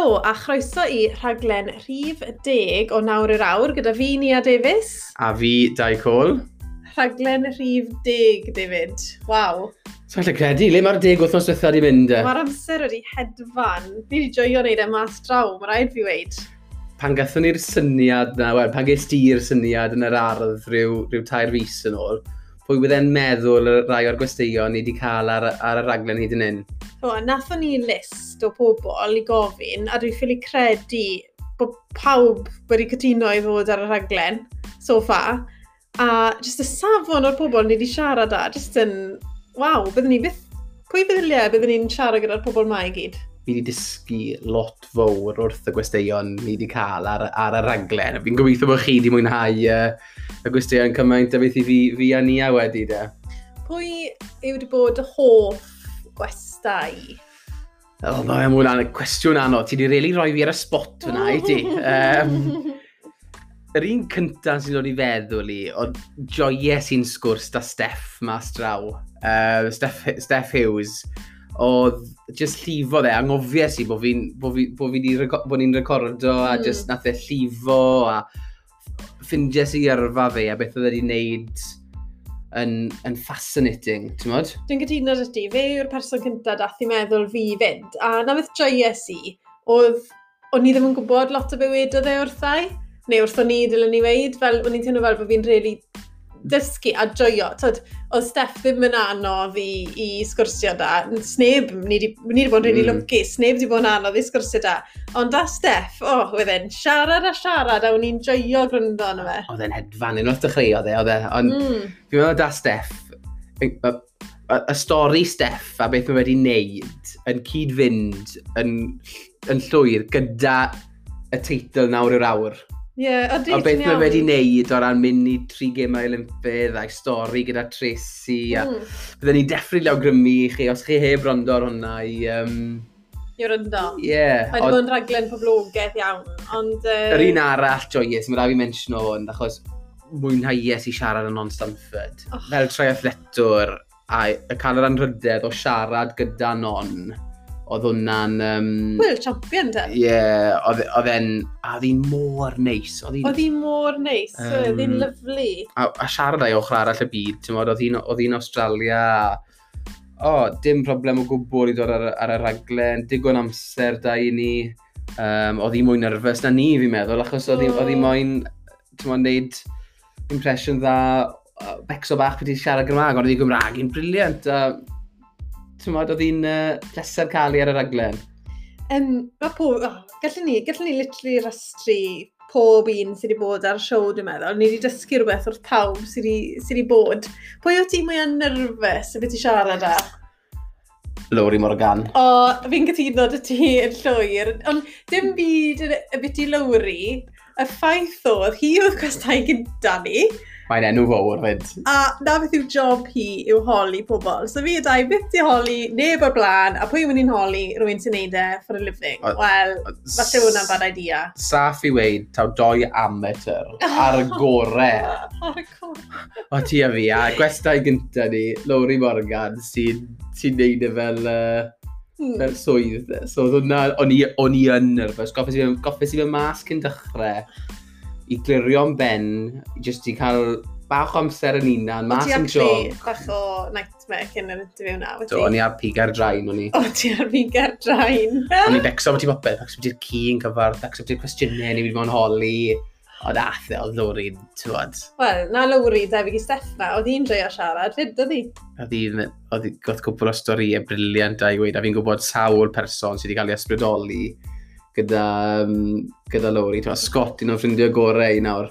Helo a chroeso i rhaglen rhif 10 o nawr i'r awr gyda fi Nia Davies. A fi, Dai Cole. Rhaglen rhif 10, David. Waw. So allai credu, le mae'r deg wythnos dweitha wedi mynd e? Mae'r amser wedi hedfan. Fi wedi joio wneud e mas draw, mae rhaid fi weid. Pan gathon ni'r syniad na, wel, pan ges ti'r syniad yn yr ardd rhyw, rhyw tair fus yn ôl, pwy wydde'n meddwl y rai o'r gwesteion ni wedi cael ar, ar y raglen hyd yn un. O, nathon ni list o pobl i gofyn, a dwi'n ffili credu bod pawb wedi cytuno i fod ar y raglen so far. A jyst y safon o'r pobl ni wedi siarad â, jyst yn, waw, byddwn ni byth, pwy feddyliau byddwn ni'n siarad gyda'r pobl mae i gyd? fi wedi dysgu lot fawr wrth y gwesteion ni wedi cael ar, ar y raglen. Fi'n gobeithio bod chi wedi mwynhau uh, y gwesteion cymaint a beth i fi, fi a ni a wedi de. Pwy yw wedi bod y hoff gwestai? O, Oh, mae'n mwyn hwnna'n cwestiwn anodd. Ti wedi really rhoi fi ar y spot fyna, i ti. Um, yr un cyntaf sy'n dod i feddwl i, o joie sy'n sgwrs da Steff mas draw. Uh, Steff, Steff Hughes oedd just llifo dde, angofies i bod fi'n bo fi, bo fi bo ni'n recordo a mm. just nath e llifo a ffindies i yrfa fe a beth oedd wedi wneud yn, yn fascinating, ti'n modd? Dwi'n gytuno dy ti, fe yw'r person cyntaf dath i meddwl fi fynd, a na beth joies i, oedd, o'n i ddim yn gwybod lot o be wedodd e wrthau, neu wrth o'n i dylen ni weid, fel o'n i'n teimlo fel bod fi'n really dysgu a joio. Tod, oedd Steff ddim yn anodd i, i sgwrsio da. Sneb, ni wedi bod yn really mm. lwcu, sneb wedi bod yn anodd i sgwrsio da. Ond da Steff, o, oh, oedd e'n siarad a siarad a wna'n i'n joio gwrando arno fe. Oedd e'n hedfan yn wrth ddechrau, oedd e, oedd e. Ond mm. fi'n meddwl da Steff, y, y, y stori Steff a beth mae wedi wneud yn cyd-fynd yn, yn llwyr gyda y teitl nawr i'r awr yeah, o beth mae wedi wneud o ran mynd i tri gemau Olympydd a'i stori gyda Tracy a mm. byddwn ni'n deffryd lawgrymu i chi os chi heb rondo ar hwnna i... Um, I rondo. Ie. Yeah, Mae'n bod yn raglen poblogaeth iawn, ond... Uh... Yr un arall joyous, mae rhaid i mention o hwn, achos mwynhaues i siarad yn non-Stanford. Oh. Fel triathletwr a, a cael yr anrhydedd o siarad gyda non oedd hwnna'n... Um, Wel, champion da. Ie, yeah, oedd e'n... A oedd hi'n mor neis. Oedd hi'n mor neis, um, oedd hi'n lyflu. A, a siarad ei ochr arall y byd, ti'n modd, oedd hi'n Australia. O, oh, dim problem o gwbl i ddod ar, ar y raglen, digon amser da i ni. Um, oedd hi mwy nerfus na ni, fi'n meddwl, achos oedd hi oh. moyn, ti'n modd, neud impression dda, becso bach wedi siarad Gymraeg, ond oedd hi Gymraeg yn briliant. Uh, ti'n modd, oedd hi'n uh, pleser cael ar y raglen? Um, mae pob... Oh, gallwn ni, gallwn ni literally rastru pob un sydd wedi bod ar y siow, dwi'n meddwl. Ni wedi dysgu rhywbeth wrth pawb sydd wedi bod. Pwy o ti mwyaf nyrfus y beth i siarad â? Lowri Morgan. O, fi'n cytuno dy ti yn llwyr. Ond dim byd y beth i Lowri, y ffaith oedd, hi oedd cwestau gyda ni Mae'n enw fawr fyd. A na beth yw job hi yw holi pobl. So fi ydau beth di holi neb o'r blaen, a pwy yw'n i'n holi rwy'n sy'n neud e for a living. Wel, falle hwnna'n bad idea. Saff i weid, taw doi amateur ar y gore. ar y gore. O ti a fi, a gwestai gynta ni, Lowry Morgan, sy'n sy neud e fel... Uh, fel swydd. So, hwnna, o'n i yn nerfus. Goffes i fe mas cyn dechrau i glirio'n ben, jyst i cael bach o amser yn unan, mas yn job. O, bach o nightmare cyn yr interview na, wedi? Do, o'n i ar pigar drain, o'n i. O, ti ar pigar drain. o'n i becso beth i bopeth, becso beth i'r ci yn cyfar, becso beth i'r cwestiynau, ni wedi bod yn holi. O, dath e, oedd Lowry, tywod. Wel, na Lowry, debyg i Steffna, oedd hi'n dreio siarad, fyd, oedd hi? Oedd hi'n, oedd hi goth cwpl o storiau e briliant a i weid, a fi'n gwybod sawl person sydd wedi cael ei ysbrydoli gyda, um, gyda Lowry. Tewa, Scott, un o'n ffrindiau gorau i nawr.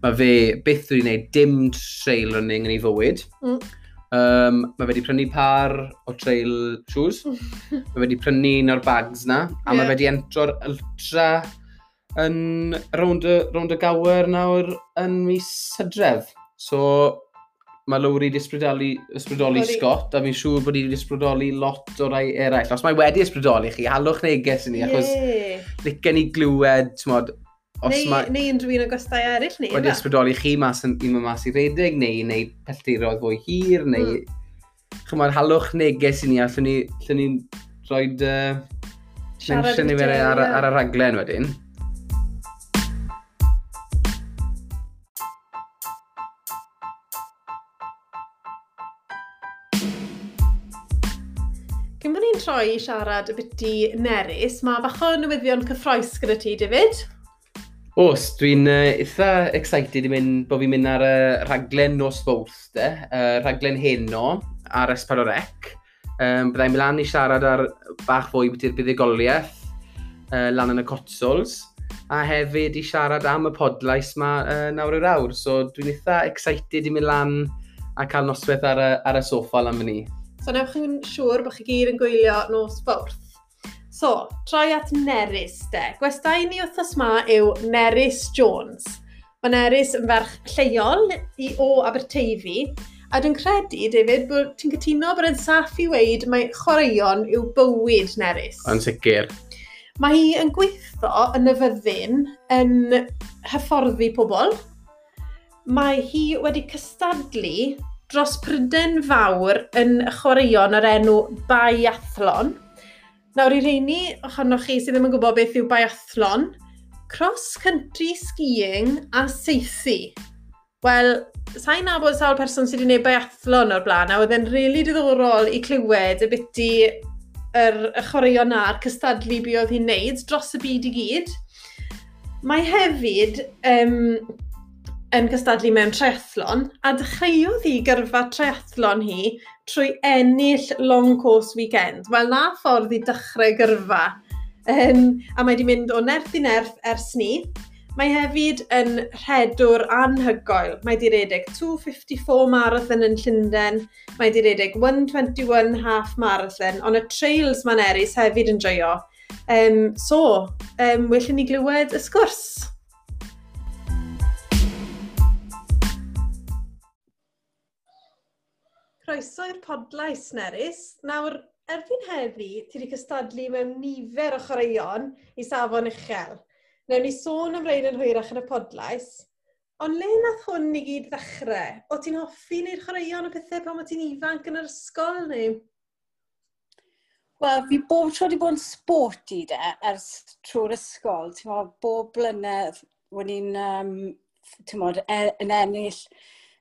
Mae fe byth wedi gwneud dim trail running yn ei fywyd. Mm. Um, mae fe wedi prynu par o trail shoes. mae fe wedi prynu un o'r bags na. A yeah. mae fe wedi entro'r ultra yn rownd y, rownd y gawer nawr yn mis hydref. So, mae Lowry wedi ysbrydoli, ysbrydoli Scott, a fi'n siŵr bod hi wedi ysbrydoli lot o rai eraill. Os mae wedi ysbrydoli chi, halwch neges i ni, achos yeah. licen ni glywed, tmod, os neu, mae... Neu unrhyw un o gostau eraill ni. Wedi ysbrydoli chi mas yn un mas i redig, neu neu pelltiroedd fwy hir, neu... Mm. Chymod, halwch neges i ni, a llwn ni, llwn ni rhoi... Uh, mention i fe ar, ar, ar y raglen wedyn. troi i siarad y biti nerys, mae bach o newyddion cyffroes gyda ti, David. Os, dwi'n uh, eitha excited i mynd bod fi'n mynd ar y uh, rhaglen nos fawrth de, uh, rhaglen heno ar Espadorec. Um, Byddai'n mynd lan i siarad ar bach fwy beth i'r buddigoliaeth uh, lan yn y Cotswls a hefyd i siarad am y podlais yma uh, nawr yr awr. So dwi'n eitha excited i mynd lan a cael noswaith ar y, ar y soffa lan fy ni. So newch chi'n siŵr bod chi gyd yn gwylio nos fawrth. So, troi at Nerys de. Gwestai ni wythnos yma yw Nerys Jones. Mae Nerys yn ferch lleol i o Aberteifi, a dwi'n credu, David, bod ti'n cytuno bod yn saff i weid mae chwaraeon yw bywyd Nerys. Yn sicr. Mae hi yn gweithio yn y fyddin yn hyfforddi pobl. Mae hi wedi cystadlu dros pryden fawr yn chwaraeon o'r enw biathlon. Nawr i reini ohonoch chi sydd ddim yn gwybod beth yw biathlon, cross-country skiing a seithi. Wel, sa'n nabod sawl person sydd wedi gwneud biathlon o'r blaen, a oedd e'n rili really diddorol i clywed y biti yr er, chwaraeon na'r cystadlu bu oedd hi'n neud dros y byd i gyd. Mae hefyd um, yn cystadlu mewn triathlon a dechreuodd hi gyrfa triathlon hi trwy ennill long course weekend. Wel, na ffordd i dechrau gyrfa. Um, a mae wedi mynd o nerth i nerth ers ni. Mae hefyd yn rhedwr anhygoel. Mae wedi redeg 254 marathon yn Llundain, mae wedi redeg 121 half marathon, ond y trails ma'n eris hefyd yn joio. Um, so, um, wyllwn ni glywed y sgwrs. Croeso i'r podlais, Nerys. Nawr, erbyn heddi, ti wedi cystadlu mewn nifer o chwaraeon i safon uchel. Newn ni sôn am rhaid yn hwyrach yn y podlais, ond le nath hwn i gyd ddechrau? O ti'n hoffi neu'r chwaraeon o pethau pan o ti'n ifanc yn yr ysgol neu? Wel, fi bob tro wedi bod yn sport i de, ers trwy'r ysgol. Ti'n modd, bob blynedd, wedi i'n, um, ti'n modd, er, yn ennill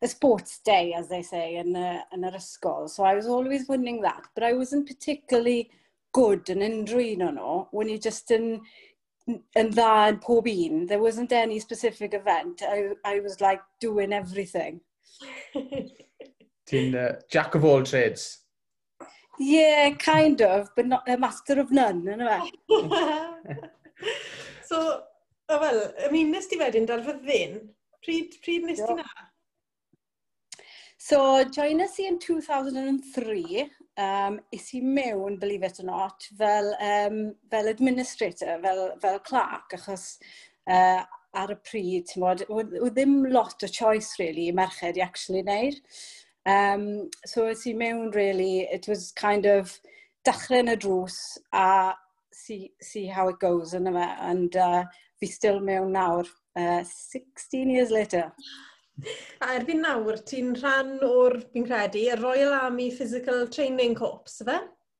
a sports day, as they say, in, uh, in yr ysgol. So I was always winning that. But I wasn't particularly good yn unrhyw un o'n nhw. When you just yn, yn dda yn pob un. There wasn't any specific event. I, I was like doing everything. Ti'n uh, jack of all trades? Yeah, kind of, but not a master of none, yn yma. so, oh, well, I mean, nes ti wedyn darfod ddyn? Pryd, pryd nes ti na? So, join us in 2003, um, is i mewn, believe it or not, fel, um, fel administrator, fel, fel clerk, achos uh, ar y pryd, ti'n bod, oedd ddim lot o choice, really, i merched i actually wneud. Um, so, is i mewn, really, it was kind of dechrau yn y drws a see, see how it goes, yna fe. And uh, fi still mewn nawr, uh, 16 years later. A erbyn nawr, ti'n rhan o'r, fi'n credu, y Royal Army Physical Training Corps, fe?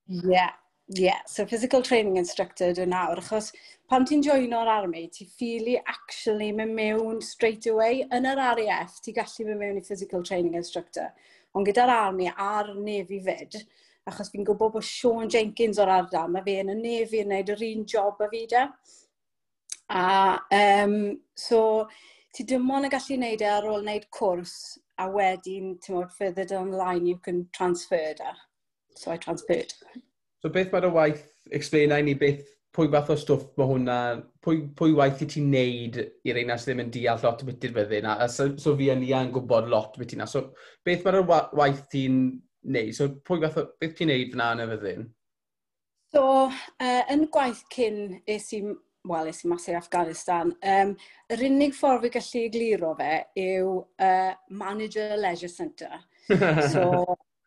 Ie, yeah. Yeah. So Physical Training Instructor dwi'n nawr, achos pan ti'n joino'r army, ti ffili actually mynd mewn straight away yn yr RAF, ti gallu mynd mewn i Physical Training Instructor. Ond gyda'r army a'r nefi fyd, achos fi'n gwybod bod Sean Jenkins o'r ardal, mae fe yn y nefi yn gwneud yr un job a fi da. A um, so, ti dim ond yn gallu gwneud e ar ôl wneud cwrs a wedyn, ti'n modd, further down the line you can transfer da. So I transferred. So beth mae'r waith explain i ni beth pwy fath o stwff mae hwnna, pwy, pwy waith i ti'n neud i'r ein sydd ddim yn deall lot beth i'r fyddin, a a so, so fi yn ia'n gwybod lot beth byty'na. So beth mae'r waith ti'n neud? So pwy fath o, beth ti'n neud fyna yn y fyddin? So, uh, yn gwaith cyn, es i wel, es i mas i Afghanistan. Um, yr unig ffordd fi gallu egluro fe yw uh, manager leisure centre. so,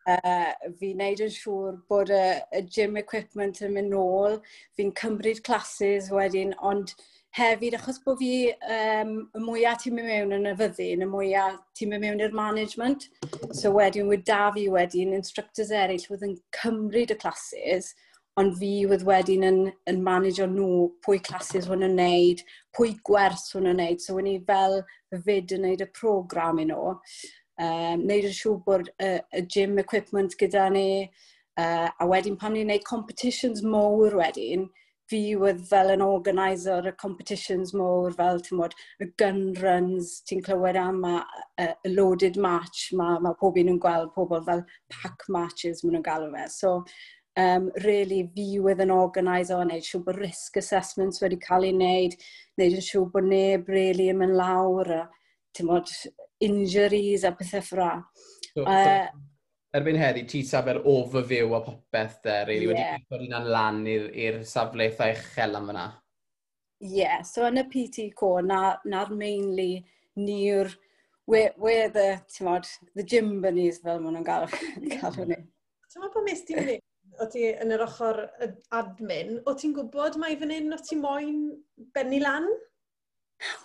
uh, fi'n neud yn siŵr bod y, y gym equipment yn mynd nôl, fi'n cymryd classes wedyn, ond hefyd, achos bod fi, um, y mwyaf ti'n mynd mewn yn y fyddin, y mwyaf ti'n mynd mewn i'r management, so wedyn wedi da fi wedyn instructors eraill wedi'n cymryd y classes, ond fi oedd wedyn yn, yn manager nhw, pwy classes hwn yn wneud, pwy gwers hwn yn wneud. So, wedi fel fyd yn wneud y program i nhw, um, wneud yn siŵr bod y, y gym equipment gyda ni, uh, a wedyn pan ni'n wneud competitions mowr wedyn, fi oedd fel yn organiser y competitions mowr, fel ti'n bod, y gun runs, ti'n clywed am a, a, a loaded match, mae ma pob un yn gweld pobl fel pack matches maen nhw'n galw fe. So, um, really fi with yn organiser, wneud siw bod risk assessments wedi cael ei wneud, wneud yn siw bod neb really yn mynd lawr a mod, injuries a pethau ffra. So, uh, erbyn heddi, ti safer o fy fyw a popeth de, really, yeah. wedi bod hynna'n lan i'r safle eitha uchel am fyna. Ie, yeah, so yn y PT co, na'r na mainly ni'r where, where the, ti'n the gym bunnies fel maen nhw'n gael, gael hynny. Ti'n bod bod mis ti'n mynd? o ti yn yr ochr admin, o ti'n gwybod mai fan hyn o ti moyn benni lan?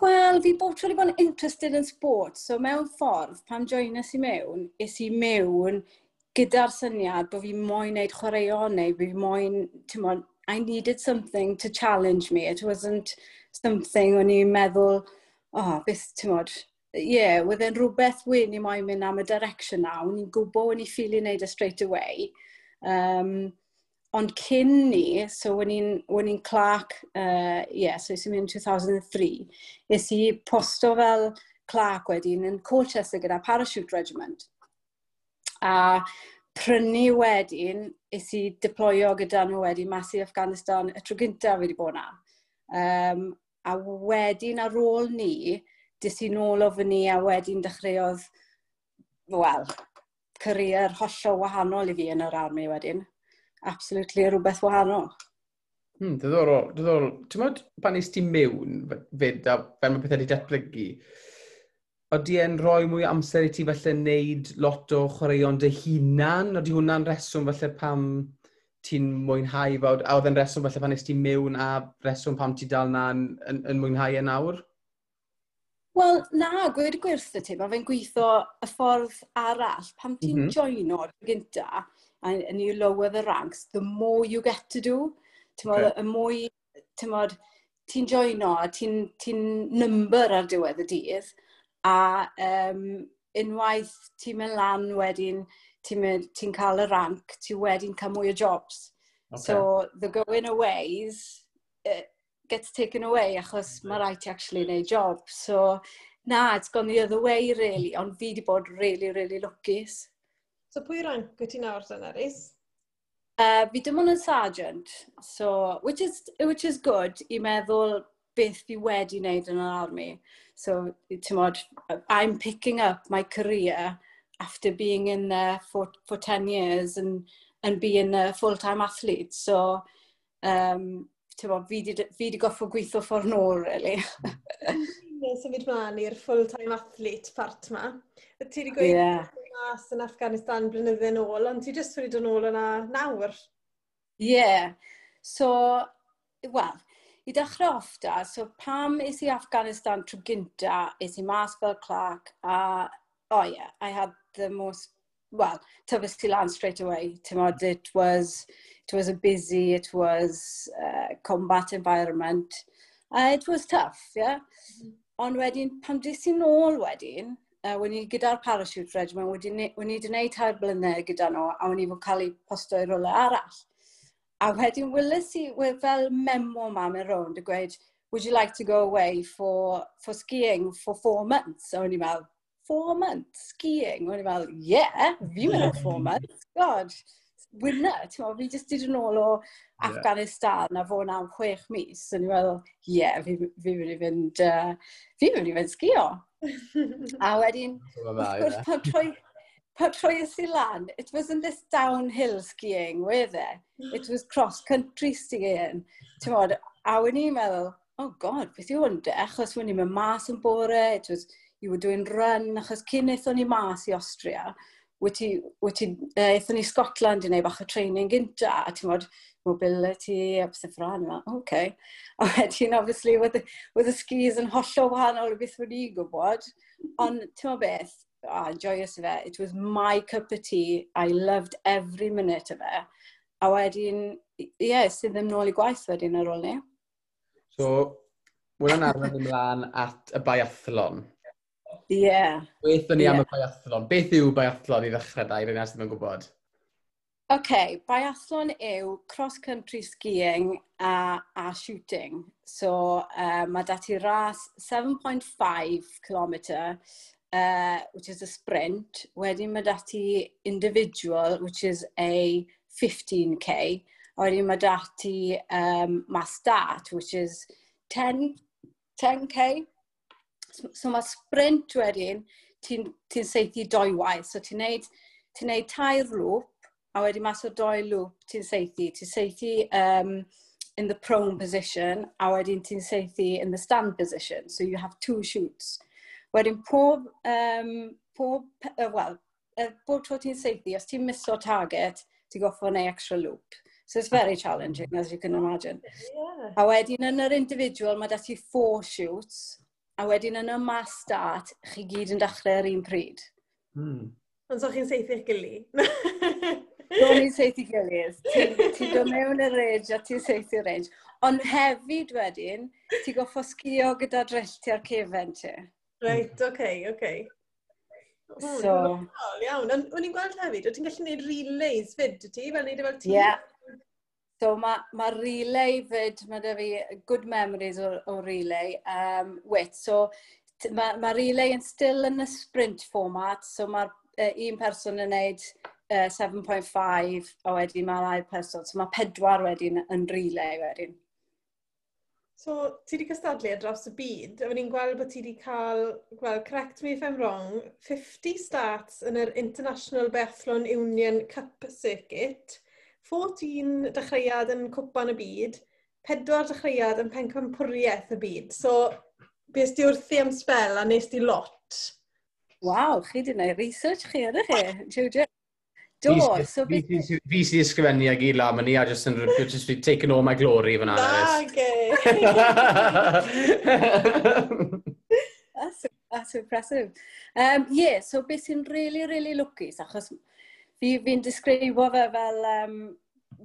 Wel, fi bod wedi bod yn interested in sport, so mewn ffordd, pam joinas i mewn, is i mewn gyda'r syniad bod fi moyn neud chwaraeon neu fi moyn, ti'n moyn, I needed something to challenge me. It wasn't something o'n i'n meddwl, oh, beth, ti'n modd, yeah, wedd rhywbeth wyn i moyn mynd am y direction na, o'n i'n gwybod o'n i'n ffili neud e straight away. Um, ond cyn ni, so when i'n, when in Clark, uh, yeah, so ys i'n mynd 2003, ys i posto fel Clark wedyn yn Colchester gyda Parachute Regiment. A prynu wedyn, ys i deployo gyda nhw wedyn mas i Afghanistan y tro gyntaf wedi bod na. Um, a wedyn ar ôl ni, dys i nôl o fyny a wedyn dechreuodd, wel, cyrrier hollol wahanol i fi yn yr army wedyn. Absolutely rhywbeth wahanol. Hmm, diddorol, diddorol. Ti'n modd pan nes ti mewn fyd a fel mae pethau wedi datblygu, oeddi e'n rhoi mwy amser i ti falle wneud lot o chwaraeon dy hunan? Oeddi hwnna'n reswm falle pam ti'n mwynhau, a oedd e'n reswm falle pan nes ti mewn a reswm pam ti dal na yn, yn, yn mwynhau e nawr? Wel, na, gweud y gwirth y ti, mae fe'n gweithio y ffordd arall. Pam ti'n mm -hmm. joino gynta, and, you lower the ranks, the more you get to do. Ti'n okay. y mwy, ti'n modd, ti'n joino a ti'n ti number ar diwedd y dydd, a um, unwaith ti'n mynd lan wedyn, ti'n ti cael y rank, ti wedyn cael mwy o jobs. Okay. So, the going aways, uh, gets taken away achos mae rhaid ti actually neud job. So, na, it's gone the other way, really, ond fi wedi bod really, really lwcus. So, pwy rank wyt ti nawr, Dynaris? Uh, fi dim ond yn sergeant, so, which is, which is good i meddwl beth fi wedi wneud yn yr army. So, ti'n modd, I'm picking up my career after being in there for, for 10 years and, and being a full-time athlete. So, um, bod, fi wedi goffo gweithio ffordd nôl, really. Ie, symud mlaen i'r full-time athlete part ma. Ti wedi gweithio yeah. mas yn Afghanistan blynydde yn ôl, ond ti jyst wedi dod yn ôl yna nawr. Ie. Yeah. So, wel, i dechrau off da, so pam is i Afghanistan trwy gynta, is i mas fel clac, a, oh yeah, I had the most well, Tavasti lan straight away. Timod, it was, it was a busy, it was uh, combat environment. Uh, it was tough, yeah. Mm -hmm. Ond wedyn, pam dis i'n ôl wedyn, uh, when i gyda'r parachute regiment, wedi i wneud tair blynedd gyda nhw, a wedi fod cael ei posto i rolau arall. A wedyn, wylis i, well, fel memo mam yn rownd, y gweud, would you like to go away for, for skiing for four months? A so, wedi meddwl, four months skiing. O'n i fel, yeah, fi went four months, god, winner. Ti'n meddwl, fi jyst yn ôl o Afghanistan yeah. a fo na'n chwech mis. O'n ni'n meddwl, yeah, fi mynd i fynd, uh, fi mynd i fynd sgio. a wedyn, wrth gwrs, troi, pan troi ys i lan, it wasn't this downhill skiing, were there? It was cross-country skiing. Ti'n modd, a wedyn i'n meddwl, oh god, beth yw hwn de? Achos wedyn i'n mynd mas yn bore, it was you were doing run, achos cyn eithon ni mas i Austria, wyt ti, eithon ni Scotland i wneud bach o training gynta, a ti'n modd mobility a pethau ffran yma, oce. A wedyn, obviously, with the, with the skis yn hollol wahanol o beth wedi i gwybod, ond ti'n modd beth, oh, joyous of it it was my cup of tea, I loved every minute of it. A wedyn, ie, yeah, sydd ddim nôl i gwaith wedyn ar ôl ni. So, Wyna'n arwain ymlaen at y biathlon. Ie. Yeah. Beth ni yeah. am y biathlon. Beth yw biathlon i ddechrau da, i rhywun sydd yn gwybod? OK, okay, biathlon yw cross-country skiing a, a shooting. So, uh, mae dati ras 7.5 km, uh, which is a sprint. Wedyn mae dati individual, which is a 15k. A wedyn mae dati um, mass start, which is 10, 10k so mae sprint wedyn, ti'n ti seithi doiwaith. So ti'n neud, ti neud tair lŵp, a wedyn mas o doi lŵp ti'n seithi. Ti'n seithi um, in the prone position, a wedyn ti'n seithi in the stand position. So you have two shoots. Wedyn pob, um, pob uh, well, uh, bob tro ti'n seithi, os ti'n miso target, ti'n goffo neu extra loop. So it's very challenging, as you can imagine. Yeah. A wedyn yn yr individual, mae dati four shoots, a wedyn yn y mas dat, chi gyd yn dechrau ar un pryd. Hmm. Ond so chi'n seithi eich gilydd? Do ni'n seithi gilydd. Ti'n ti dod mewn y range a ti'n seithi range. Ond hefyd wedyn, ti'n goffo sgio gyda drellti ar cefen ti. Reit, oce, okay, oce. Okay. So... Iawn, ond o'n i'n gweld hefyd, o ti'n gallu gwneud relays fyd, ti? Fel neud e fel tîm? Yeah. So mae ma relay fyd, mae da fi good memories o, o relay. Um, wait, so mae ma relay yn still yn y sprint format, so mae'r uh, un person yn neud uh, 7.5 a wedyn mae'r ail person, so mae pedwar wedyn yn relay wedyn. So, ti wedi cystadlu ar draws y byd, a ni'n gweld bod ti wedi cael, well, correct me if I'm wrong, 50 starts yn yr International Bethlon Union Cup Circuit – 14 dechreuad yn cwpan y byd, 4 dechreuad yn pencampwriaeth y byd. So, beth di wrthi am spel a nes di lot? Waw, chi di wneud research chi ydych chi, Judy. Do, so beth... Fi sydd ysgrifennu ag i lam yn i, a just yn just be taken all my glory fan anna. Da, ge. That's, that's impressive. Um, yeah, so beth sy'n really, really lwcus, achos fi, fi'n disgrifo fe fel um,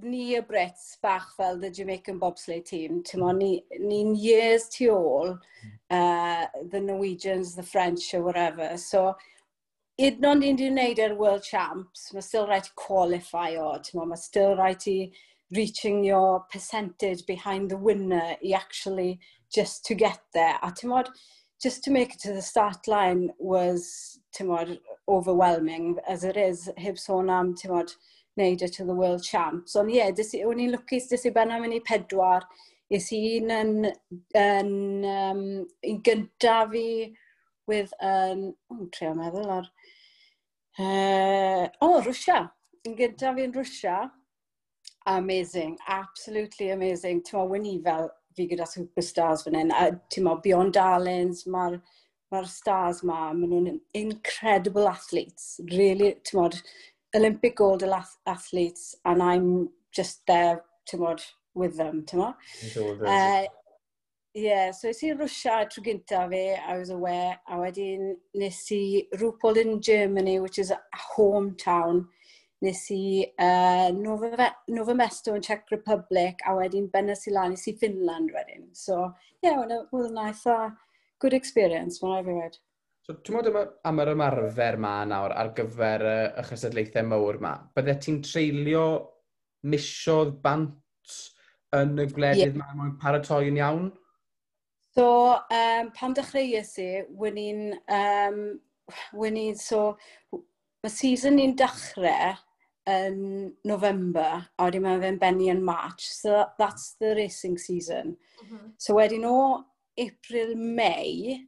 ni y Brits bach fel the Jamaican bobsleigh team. Ni'n ni, ni years tu ôl, uh, the Norwegians, the French or whatever. So, hyd yn oed ni'n wneud ar World Champs, mae still right to qualify o, mae still right to reaching your percentage behind the winner i actually just to get there. A ti'n just to make it to the start line was tymod, overwhelming as it is, heb sôn am, tymod, wneud it to the World Champs. Ond ie, yeah, o'n i'n lwcus, dys i benna mynd i pedwar. Is i un yn, yn um, un gyntaf fi with an... Um, oh, trio meddwl ar... Uh, oh, Rwysia. Un gyntaf fi'n Rwysia. Amazing. Absolutely amazing. Ti'n meddwl, wyn i fel fi gyda superstars fan hyn. A ti'n meddwl, Beyond Darlings, mae'r mae'r stars ma, maen nhw'n incredible athletes, really, ti'n modd, Olympic gold athletes, and I'm just there, ti'n modd, with them, ti'n modd. Uh, yeah, so es i Rwysia trwy gynta fi, I was aware, a wedyn nes i Rwpol in Germany, which is a hometown, nes i eh, uh, Nova Mesto yn Czech Republic, a wedyn benes i lan, nes i Finland wedyn. So, yeah, well, well nice, a uh, good experience, mae'n rhaid i wedi. So, ti'n modd am yr ymarfer ma nawr ar gyfer y, y chysadlaethau mawr ma, bydde ti'n treulio misiodd bant yn y gwledydd yeah. ma, paratoi yn iawn? So, um, pam dechreuais i, wyn i'n, um, wyn i'n, so, mae season ni'n dechrau yn November, a wedyn mae fe'n benni yn March, so that's the racing season. Mm -hmm. So wedyn o April, May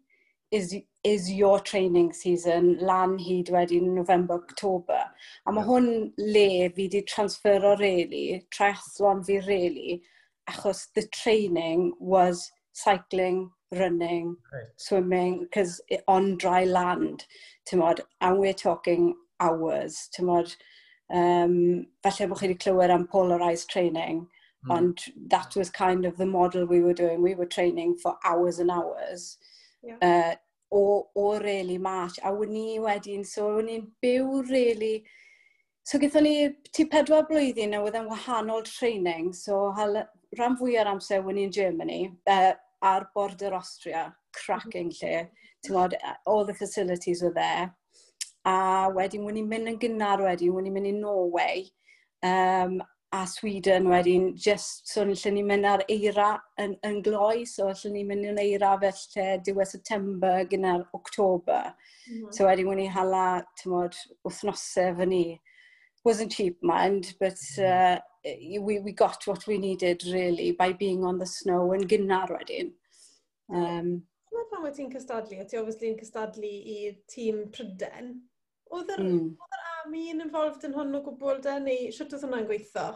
is, is your training season lan hyd wedyn November, October. A mae hwn le fi wedi transfero really, triathlon fi really, achos the training was cycling, running, right. swimming, because on dry land, tymod, and we're talking hours, tymod. Um, falle bod chi wedi clywed am polarised training. Mm. And that was kind of the model we were doing. We were training for hours and hours. Yeah. Uh, o, o really march. A wwn ni wedyn, so wwn ni'n byw really... So gyda ni ti pedwar blwyddyn a wedi'n wahanol training. So hal, rhan fwy ar amser when in Germany, uh, ar border Austria, cracking mm-hmm. lle. Tymod, all the facilities were there. A wedyn, when i'n mynd yn gynnar wedyn, wwn mynd i Norway. Um, a Sweden wedyn, just, so allan ni mynd ar eira yn, yn gloi, so allan ni mynd yn eira felly diwedd September gyda'r October. Mm -hmm. So wedyn wedi hala, tymod, wythnosau fy ni. Wasn't cheap mind, but uh, we, we got what we needed really by being on the snow yn gynnar wedyn. Um, Mae pan wyt ti'n cystadlu, ti obviously yn cystadlu i tîm Pryden. Oedd yr, mm. yr army yn involved yn hwn o gwbl da, neu siwt oedd hwnna'n gweithio?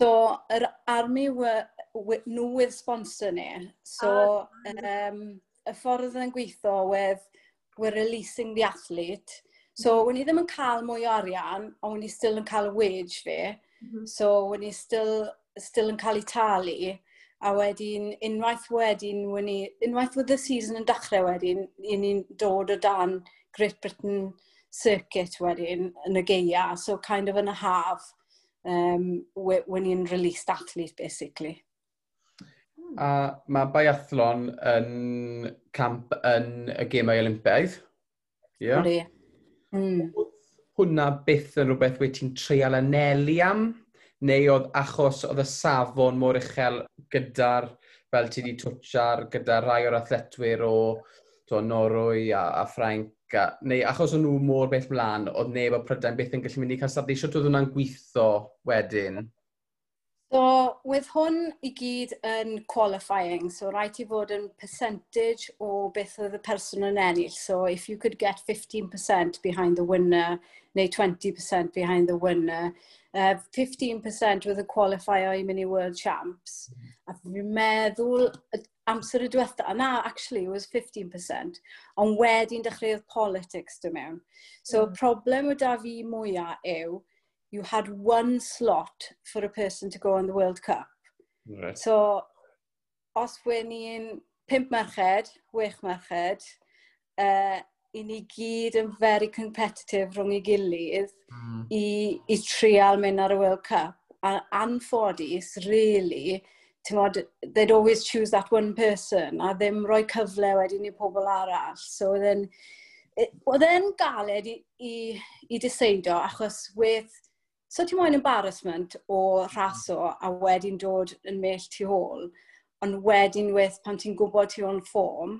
So, yr army nhw wedd sponsor ni. So, um, y ffordd yn gweithio wedd, we're releasing the athlete. So, mhm. when i ddim yn cael mwy o arian, ond when i still yn cael y wage fi, mm -hmm. so when i still, still yn cael ei talu, a wedyn unwaith wedyn, when unwaith wedd y season yn dechrau wedyn, i ni'n dod o dan Great Britain circuit wedyn yn y geia, so kind of yn y haf um, when you'n released athlete, basically. Hmm. A mae biathlon yn camp yn y gemau Olympaidd. Yeah. Mm. Hwna byth yn rhywbeth wedi ti'n treial anelu am? Neu oedd achos oedd y safon mor uchel gyda'r, fel ti wedi twtio'r, gyda rai o'r athletwyr o to, Norwy a, a Ffrainc America, neu achos o'n nhw mor beth mlaen, oedd neb o Prydain beth yn gallu mynd i cael saflu, siwt oedd hwnna'n gweithio wedyn? So, with hwn i gyd yn qualifying, so rhaid ti fod yn percentage o beth oedd y person yn ennill. So, if you could get 15% behind the winner, neu 20% behind the winner, uh, 15% with a qualifier i mynd i World Champs. Mm-hmm. A fi'n meddwl, amser y diwetha, na, actually, it was 15%, ond wedyn dechreuodd politics dy mewn. So, mm. problem o da fi mwyaf yw, you had one slot for a person to go on the World Cup. Right. So, os wen ni'n pimp merched, wech merched, uh, i ni gyd yn very competitive rhwng ei gilydd mm. i, i trial mynd ar y World Cup. A anffodus, really, tynod, they'd always choose that one person a ddim rhoi cyfle wedyn i pobl arall. So then, oedd e'n galed i, i, i diseido achos with so ti'n moyn embarrassment o rhaso a wedyn dod yn mell tu hôl, ond wedyn with pan ti'n gwybod ti o'n ffom,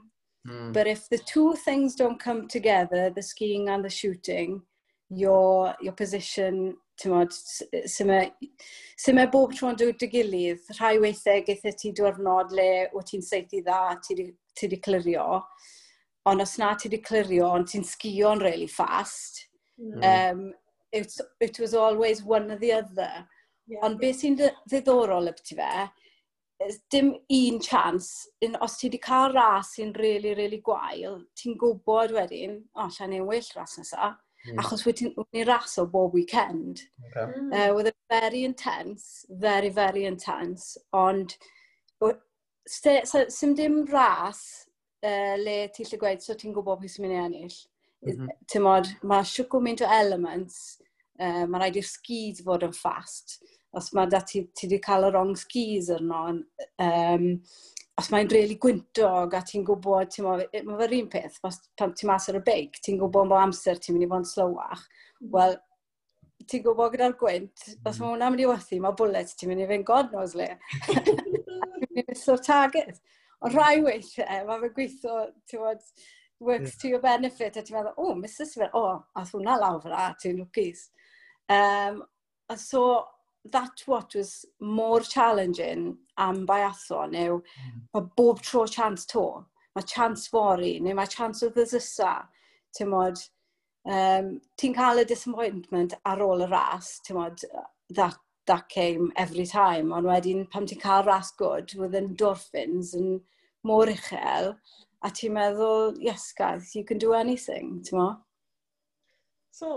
mm. but if the two things don't come together, the skiing and the shooting, hmm. your, your position tymod, sy'n mae bob tro'n dod dy gilydd, rhai weithiau gyda e ti diwrnod le o ti'n seithi dda, ti wedi clirio, ond os na ti wedi clirio, ond ti'n sgio'n really fast, mm. um, it, it was always one or the other. Yeah. Ond beth sy'n ddiddorol ybty fe, dim un chance, un, os ti wedi cael ras sy'n really, really gwael, ti'n gwybod wedyn, o, oh, lla'n ei well ras nesaf, mm. achos wedyn ni o bob weekend. Okay. Mm. Uh, Wedd very intense, very, very intense, ond sy'n dim ras uh, le ti'n lle gweud, so ti'n gwybod beth sy'n mynd i ennill. Mm -hmm. Ti'n modd, mae siwgw mynd o elements, uh, mae rhaid i'r skis fod yn fast. Os mae da ti, ti wedi cael y wrong skis arno, um, os mae'n really gwyntog a ti'n gwybod, ti'n mae fe'r un peth, os pan ti'n mas ar y beic, ti'n gwybod bod amser ti'n mynd i fod yn slywach, wel, ti'n gwybod gyda'r gwynt, os mae mm. hwnna'n mynd i wythu, mae bwlet ti'n mynd i fynd god knows le. ti'n mynd i so'r target. Ond rhai weithiau, e, mae fe gweithio, ti'n bod, works yeah. to your benefit, a ti'n meddwl, o, oh, Mrs. Fel, o, oh, ath hwnna lawr a ti'n lwcus. Um, a so, that's what was more challenging am biathlon yw mm. mae bob tro chance to. Mae chance fori, neu mae chance o ddysysa. Ti'n modd, um, ti'n cael y disappointment ar ôl y ras, ti'n modd, that, that came every time. Ond wedyn, pam ti'n cael ras good, with endorphins yn mor uchel, a ti'n meddwl, yes guys, you can do anything, ti'n modd. So,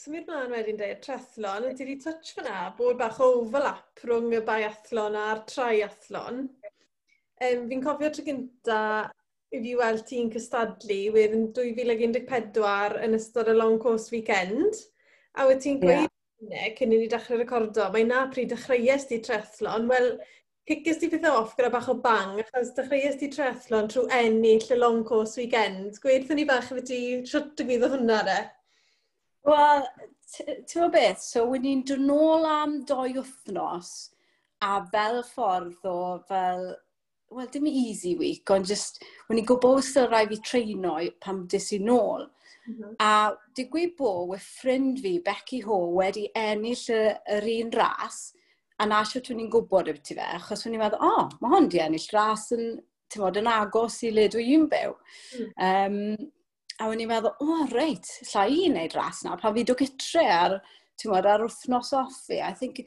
symud mlaen wedyn dweud trethlon, ti wedi touch fyna bod bach o overlap rhwng y biathlon a'r triathlon. Um, fi'n cofio tro gynta i fi weld ti'n cystadlu wedd 2014 yn ystod y Long Coast Weekend. A wyt ti'n gweud yeah. cyn i ni dechrau recordo, mae na pryd dechreuais di trethlon. Wel, cicis ti pethau off gyda bach o bang, achos dechreuais di trethlon trwy ennill y Long Coast Weekend. Gweud ni bach efo ti, siwt y gwyddo hwnna de. Wel, ti'n gwybod beth, so wyn ni'n dod nôl am doi wythnos, a fel ffordd o fel, wel, dim easy week, ond just, wedi ni'n gwybod wrth o rai fi treino pam dis i nôl. Mm -hmm. A digwy bo, we ffrind fi, Becky Ho, wedi ennill y, yr un ras, a na sio ti'n ni'n gwybod ydy fe, achos wedi'n meddwl, o, oh, mae hwn di ennill ras yn, ti'n modd, yn agos i le dwi'n byw. Mm. Um, A wedi'n meddwl, o, oh, reit, lla i wneud ras na, pa fi do gytre ar, ti'n modd, ar wythnos off fi. I think,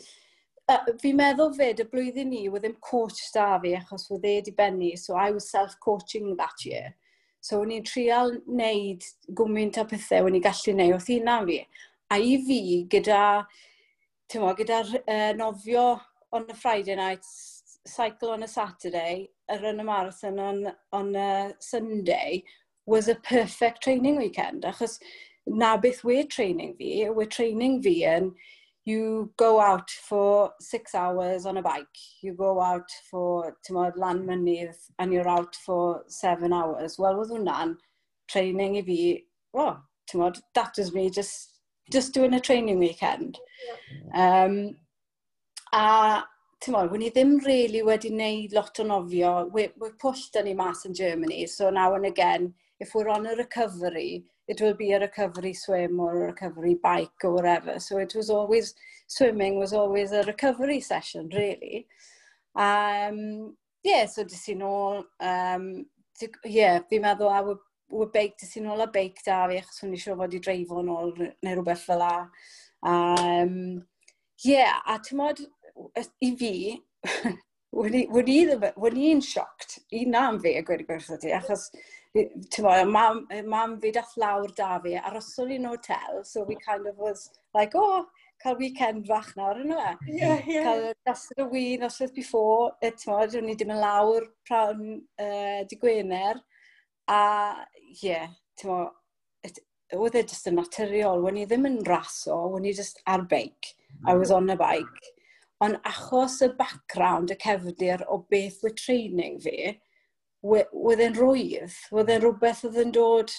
uh, fi'n meddwl fyd, y blwyddyn ni, wedd ddim coach da fi, achos wedd e di benni, so I was self-coaching that year. So, o'n i'n trial wneud gwmynt o pethau o'n i'n gallu wneud wrth hynna fi. A i fi, gyda, ti'n mo, gyda uh, nofio on the Friday night, cycle on a Saturday, a run a marathon on, on a Sunday, was a perfect training weekend, achos na beth we training fi, we training fi yn you go out for six hours on a bike, you go out for tymod, lan mynydd and you're out for seven hours. Wel, oedd hwnna'n training i fi, oh, tymod, that was me just, just doing a training weekend. Um, a tymod, wyn i ddim really wedi wneud lot o nofio. We're, we're pushed yn ni mas in Germany, so now and again, if we're on a recovery, it will be a recovery swim or a recovery bike or whatever. So it was always, swimming was always a recovery session, really. Um, yeah, so dys i nôl, um, yeah, fi'n meddwl a ww beic, dys i nôl a beic da fi, achos hwn i siw fod i dreifo nôl neu rhywbeth fel la. Um, yeah, a tymod, i fi, wyn i'n sioct, i na'n fi a gweud y gwirth ydy, achos Tyfo, mam, mam fi dath lawr da fi, arosol i'n hotel, so we kind of was like, oh, cael weekend fach nawr yn yma. Yeah, yeah. Cael dasod y wyn os oedd before, e, tymod, o'n i ddim yn lawr prawn uh, di Gwener. A, ie, yeah, ti'n tymod, oedd e just yn naturiol. Wyn i ddim yn raso, wyn i just ar beic. I was on a bike. Ond achos y background, y cefnir o beth were training fi, wedd e'n rwydd, wedd e'n rhywbeth oedd yn dod,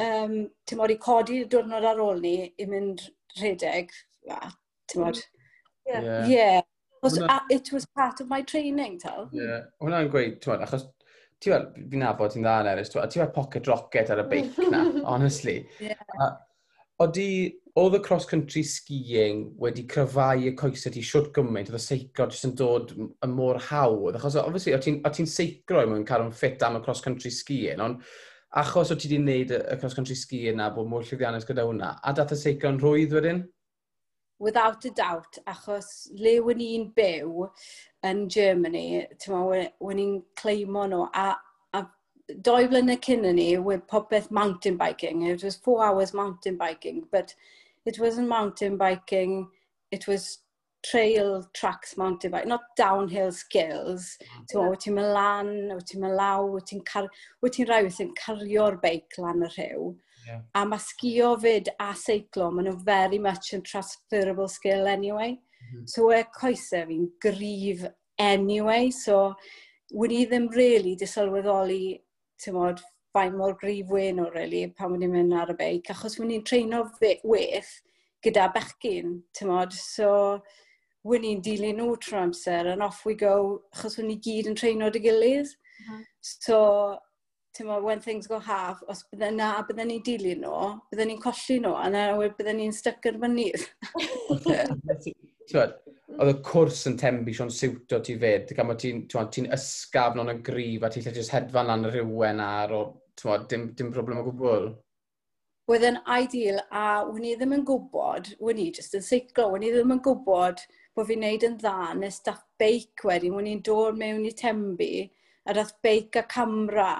um, ti'n modd, i codi diwrnod ar ôl ni i mynd rhedeg, ti'n modd, mm. ie. Yeah. yeah. Was, Hwna... a, it was part of my training, tal. Yeah. Hwna'n gweud, ti'n modd, achos ti'n gweld, fi'n nabod ti'n dda yn eris, ti'n gweld pocket rocket ar y beic na, honestly. Yeah. Oeddi, oedd y cross-country skiing wedi cryfau y coesau ti siwt gymaint, oedd y seiclo jyst yn dod yn mor hawdd, achos obviously, o ti'n ti seiclo i mewn caron ffit am y cross-country skiing, ond achos o ti wedi wneud y cross-country skiing na bod mor llwyddiannus gyda hwnna, a dath y seiclo'n rhwydd wedyn? Without a doubt, achos le wyn i'n byw yn Germany, ti'n wyn i'n cleimo nhw, a doi blynedd cyn ni with popeth mountain biking. It was four hours mountain biking, but it wasn't mountain biking, it was trail tracks mountain bike, not downhill skills. Ti'n wyt ti'n mynd lan, wyt ti'n mynd law, wyt ti'n car... rai wyt ti'n cario'r beic lan y rhyw. Yeah. A mae sgio fyd a seiclo, maen nhw very much yn transferable skill anyway. Mm -hmm. So e coesau fi'n grif anyway, so wedi i ddim really disylweddoli, ti'n modd, fain mor grif we'n o, really, pan wedi mynd ar y beic, achos wedi'n treino weth gyda bechgyn, ti'n modd, so wedi'n ni'n dilyn nhw trwy amser, and off we go, achos wedi'n ni gyd yn treino dy gilydd. Mm -hmm. So, ti'n modd, when things go half, os bydden na, bydden ni'n dilyn nhw, bydden ni'n colli nhw, a na, bydden ni'n styc ar mynydd. Oedd y cwrs yn tembu Sion siwto ti fed, gan bod ti'n ti ysgafn o'n y grif a ti'n lle jyst hedfan lan y rhywen ar o tmod, dim, dim problem o gwbl. Wedd yn ideal a wyn i ddim yn gwybod, wyn i jyst yn seiclo, wyn i ddim yn gwybod bod fi'n neud yn dda nes dath beic wedyn, wyn i'n dod mewn i tembu a dath beic a camera.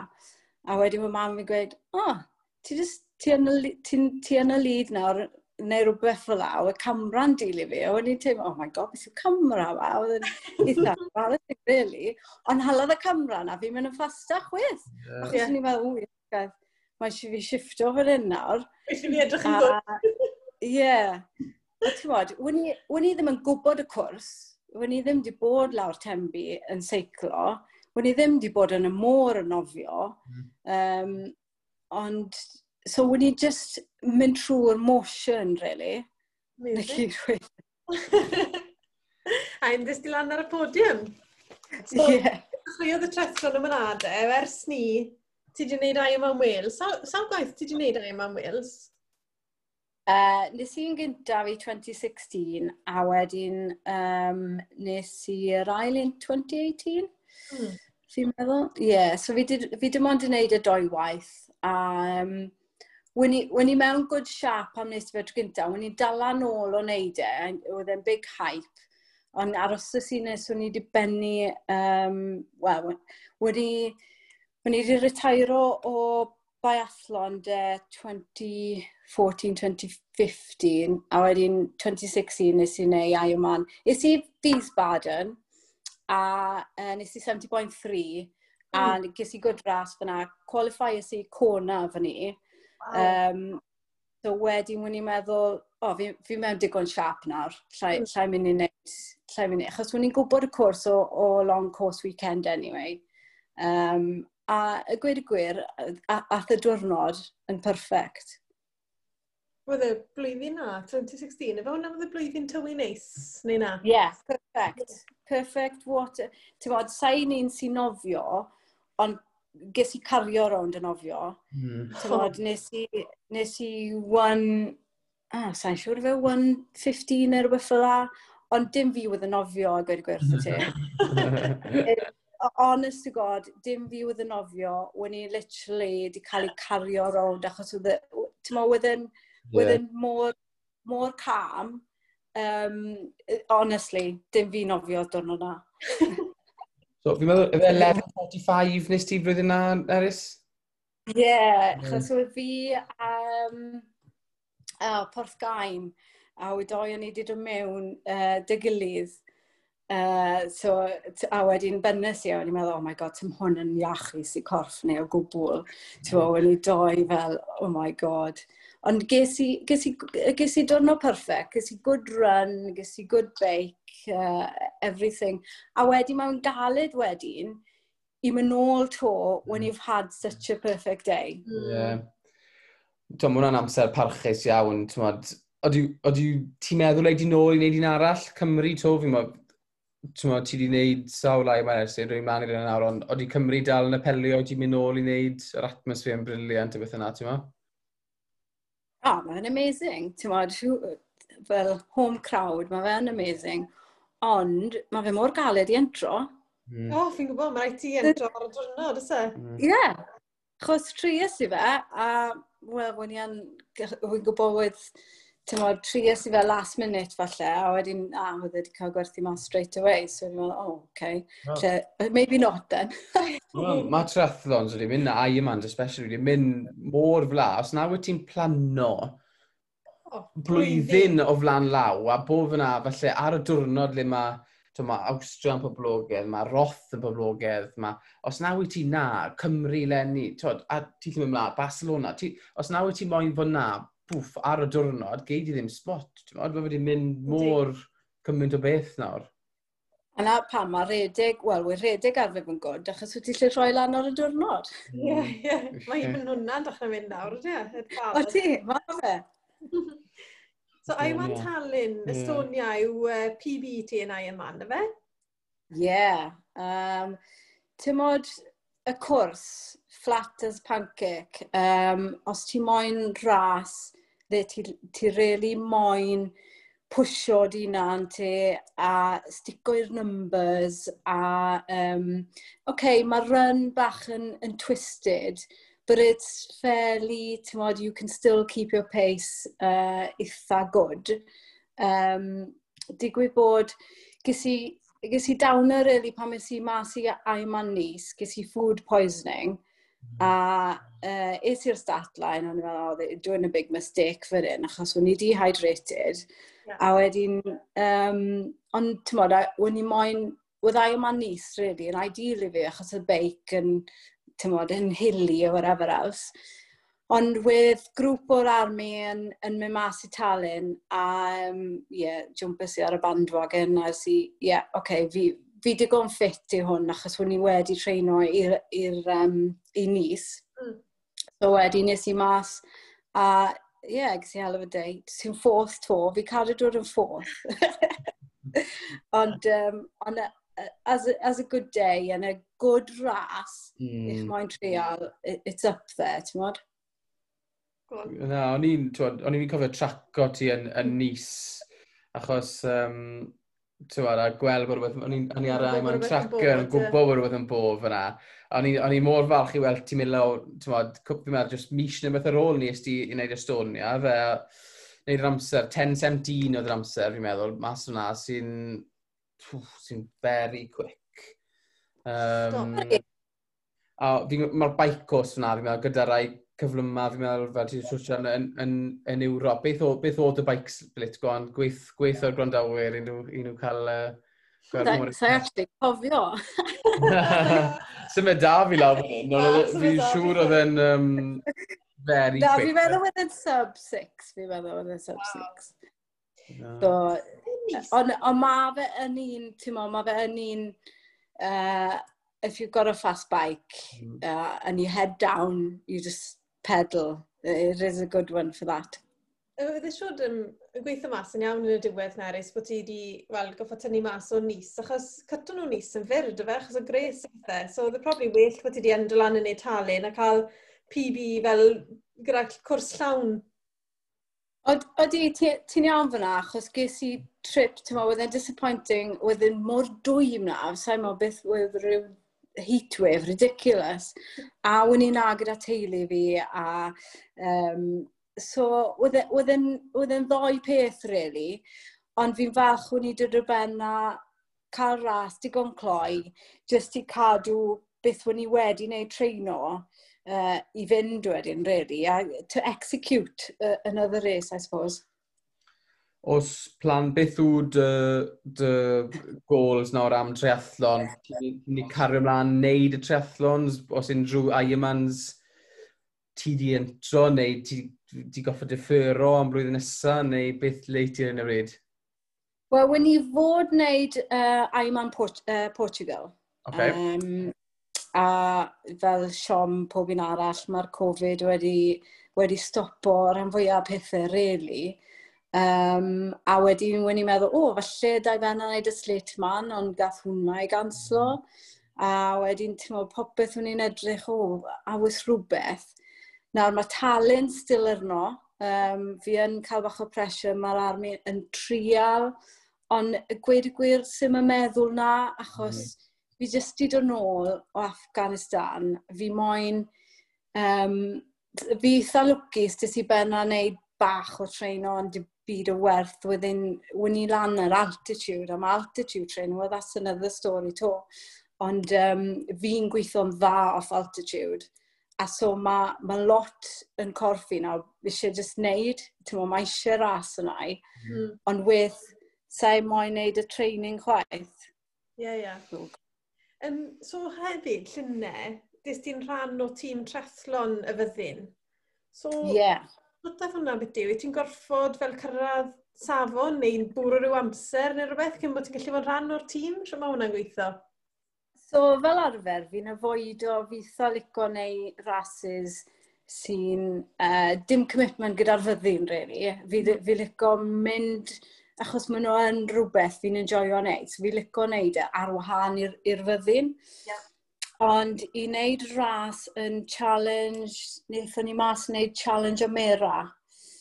A wedyn mae mam fi'n gweud, o, oh, ti, ti, yn, ti, ti yn y lyd nawr, neu rhywbeth fel la, o y camera'n dili fi, a wedyn teimlo, oh my god, beth yw camera fa? Oedd yn eitha embarrassing, really. Ond halodd y camera na, fi'n mynd yn ffasta wyth. Yeah. Achos yeah. ni'n meddwl, ww, mae eisiau fi shifto fan hyn nawr. Eisiau fi edrych yn gwybod. Ie. A ti'n bod, wyn i ddim yn gwybod y cwrs, wyn i ddim wedi bod lawr Tembi yn seiclo, wyn i ddim wedi bod yn y môr yn nofio, mm. um, ond so wedi just mynd trwy'r motion, really. Amazing. A un ddysgu lan ar y podium. So, yeah. Chwiodd y tretron y mynadau, ers ni, ti di wneud ai yma Wales. Saw, sa gwaith ti di wneud ai yma Wales? Uh, nes i'n gyntaf i 2016 a wedyn um, nes i'r ail un 2018. Hmm. Fi'n meddwl? Ie, yeah, so fi, did, fi dim ond yn gwneud y doi waith. A, um, When i, when i mewn good siap am nes fed gyntaf, wyn i dala nôl o wneud e, oedd e'n big hype, ond aros y sy'n o'n i wedi bennu, um, wel, wedi, wedi wedi retairo o biathlon de 2014-2015, a wedyn 2016 nes i neu Ironman. ymlaen. Is i Wiesbaden, a uh, nes i 70.3, hmm. a mm. ges i good ras fyna, qualifiers i Kona fyny, Um, so wedyn wwn i'n meddwl, o, oh, fi, fi mewn digon siap nawr, llai, mm. llai mynd i wneud, llai mynd i, achos wwn i'n gwybod y cwrs o, o long course weekend anyway. Um, a y gweud y gwir, ath y diwrnod yn perfect. Oedd y blwyddyn na, 2016, efo hwnna oedd y blwyddyn tywy neis, neu na? Ie, yeah, perfect. Perfect water. Ti'n bod, sa'i ni'n sy'n nofio, ond ges i cario rownd yn ofio. Mm. Tymod, nes i, nes i one, ah, sa'n siŵr fe, 1.15 neu rhywbeth fel la, ond dim fi oedd yn ofio a gweud gwerth ti. honest to God, dim fi oedd yn ofio, when i literally di cael ei cario rownd, achos oedd e, yn, oedd yn mor, mor calm, um, honestly, dim fi'n ofio dwrnod na. So, fi'n meddwl, efe 11.45 nes ti flwyddyn na, Eris? Ie, yeah, achos oedd fi um, uh, Porth Gaim, a wedoi o'n i wedi dod mewn uh, dy gilydd. Uh, so, a wedyn bynnes i, o'n i'n meddwl, oh my god, tym hwn yn iachu sy'n corff neu o gwbl. Ti'n mm. wedi doi fel, oh my god. Ond ges i, ges i, ges i, i diwrnod perfect, ges i good run, ges i good bake, uh, everything. A wedyn mewn galed wedyn, i mynd nôl to when mm. you've had such a perfect day. Ie. Yeah. Dwi'n mwyn amser parchus iawn, Oeddi ti'n meddwl ei di nôl i wneud un arall Cymru to? Fi'n meddwl, ti wedi wneud sawl ai mae'n ersyn rwy'n man i'r nawr, ond oeddi Cymru dal yn apelio i ti'n mynd nôl i wneud yr atmosfer yn briliant y beth yna, ti'n meddwl? Oh, mae'n amazing, ti'n meddwl, fel home crowd, mae fe'n amazing ond mae fe mor galed i entro. Mm. O, oh, fi'n gwybod, mae rhaid ti entro ar y diwrnod, ys e? Hmm. Ie. Yeah. Chos trias i fe, a wel, wyn i'n gwybod wedd, ti'n modd, trias i fe last minute falle, a wedyn, a, ah, wedi cael gwerthu mas straight away, so wedi'n meddwl, oh, okay. Oh. Lle, maybe not then. well, mae triathlons wedi mynd, a Ironmans especially, wedi mynd mor fla, os na wyt ti'n plano, blwyddyn o flan law, a bob yna, falle, ar y diwrnod le mae mae Awstria yn poblogaidd, mae Roth yn poblogaidd, mae... Os na wyt ti na, Cymru lenni, tod, a ti ddim yn ymlaen, Barcelona, ti, os na wyt ti moyn fod na, bwff, ar y diwrnod, geid i ddim spot, ti'n modd, mae wedi mynd mor cymaint o beth nawr. A na pam mae redeg, wel, wy'r redeg ar arfer yn god, achos wyt ti lle rhoi lan ar y diwrnod. Ie, ie. Mae hi'n mynd hwnna'n dechrau mynd nawr, ie. O ti, mae fe. So Iwan yeah. Talyn, Estonia, yw uh, PB TNI yma, na fe? Ie. Yeah. Um, Ti'n modd y cwrs flat as pancake, um, os ti moyn ras, dde ti, ti really moyn pwysio di unan ti a stico i'r numbers a um, okay, mae run bach yn, yn twisted but it's fairly, timod, you can still keep your pace uh, eitha good. Um, digwydd bod, ges i, ges i downer really pan mes i mas i Aiman Nis, ges i food poisoning, mhm. a uh, es i'r stat line, o'n i fel, oh, they're doing a big mistake for hyn, achos o'n i dehydrated. Yeah. A wedyn, um, ond, ti'n modd, o'n i moyn, oedd Aiman Nis, really, yn ideal i fi, achos y beic yn tymod, yn hili o whatever else. Ond with grŵp o'r army yn, yn mynd mas i Talyn a um, yeah, jwmpus i ar y bandwagon a si, yeah, okay, fi, fi digon ffit i hwn achos hwn i wedi treino i'r um, i nis. Mm. So wedi nes i mas a ie, yeah, gysi hell of a day. Sy'n ffordd to, fi cadw dod yn ffordd. ond, um, ond as a, as a good day and a good ras, mm. eich moyn trial, it, it's up there, ti'n modd? Na, o'n i'n, i'n cofio traco ti yn, yn Nis, achos, um, tywad, a gweld bod rhywbeth, o'n i ar rai mewn traco yn gwybod bod rhywbeth yn bof yna. O'n i mor falch i weld ti'n mynd lawr, tywad, cwpio mewn just mis neu beth ar ôl ni ysdi i wneud Estonia, fe, wneud yr amser, 10-17 oedd yr amser, fi'n meddwl, mas o'na, sy'n sy'n very quick. Um, a mae'r bike course fyna, fi'n meddwl, gyda rai cyflyma, fi'n meddwl, fel ti'n siwtio yn, yn, yn, yn Ewrop. Beth, o, beth oedd y bike split gwan? Gweith, gweith o'r grondawyr i nhw cael... Uh, Sa'i actually cofio. Symud da fi lawr fan hyn, fi'n siŵr oedd yn um, very quick. Da, fi'n meddwl oedd yn sub-6, fi'n meddwl oedd yn sub-6. So, Ond on mae fe yn un, ti'n mo, mae fe yn un, uh, if you've got a fast bike uh, and you head down, you just pedal. It is a good one for that. Oedde siwr yn gweithio mas yn iawn yn y diwedd na reis bod ti wedi well, goffa tynnu mas o nis, achos cytwn nhw nis yn fyr, dy fe, achos o gres eithaf. So oedd y probably well bod ti wedi endol lan yn ei talun a cael PB fel gyda cwrs llawn Od, Oeddi, ti'n ti iawn fyna, achos ges i trip, ti'n meddwl, wedi'n disappointing, oedd wedi'n mor dwy na, sa'n meddwl beth oedd rhyw heatwave, ridiculous. A wyn i'n agor at teulu fi, a um, so oedd e, wedi'n ddoi peth, really. Ond fi'n falch wyn i dod o ben a cael ras digon cloi, jyst i cadw beth wyn i wedi wneud treino uh, i fynd wedyn, really, a to execute uh, another race, I suppose. Os plan beth yw dy, dy goals nawr am triathlon, ni, ni cario ymlaen wneud y triathlons, os unrhyw Ironmans ti di entro, neu ti, di goffa differo am blwyddyn nesaf, neu beth le ti yn y bryd? Wel, wyn ni fod wneud uh, Ironman Port uh, Portugal. Okay. Um, a fel siom pob un arall mae'r Covid wedi, wedi stopo rhan fwyaf pethau really. Um, a wedyn wedi meddwl, o, oh, falle da i fenna yn neud y slit man, ond gath hwnna i ganslo. A wedyn, ti'n meddwl, popeth o'n i'n edrych, o, oh, awys rhywbeth. Nawr, mae talent still arno. Um, fi yn cael bach o pressure, mae'r armi yn trial. Ond gweud y gwir, sy'n meddwl na, mm-hmm. achos... Mm fi jyst i dod nôl o Afghanistan, fi moyn, um, fi eitha lwcus dys i benna wneud bach o treino ond byd o werth within, when i lan yr altitude, am altitude training, well that's another story to. Ond um, fi'n gweithio'n dda off altitude. A so mae ma lot yn corffi nawr, eisiau just neud, ti'n mwyn, mae eisiau ras yna i, mm. ond with, sa'i moyn neud y training chwaith. Ie, yeah, ie. Yeah. Um, so hefyd, llynau, dys ti'n rhan o tîm trethlon y fyddin. So, yeah. rhywbeth hwnna beth yw, ti'n gorfod fel cyrraedd safon neu'n bwrw rhyw amser neu rhywbeth cyn bod ti'n gallu fod rhan o'r tîm? Sio mae hwnna'n gweithio? So, fel arfer, fi'n afoido fitho lico neu rhasys sy'n uh, dim commitment gyda'r fyddin, really. Fi, mm. fi lico mynd achos maen nhw yn rhywbeth fi'n enjoio wneud. So fi licio wneud e ar wahân i'r fyddin. Yeah. Ond i wneud ras yn challenge, wnaethon ni mas wneud challenge o Mera.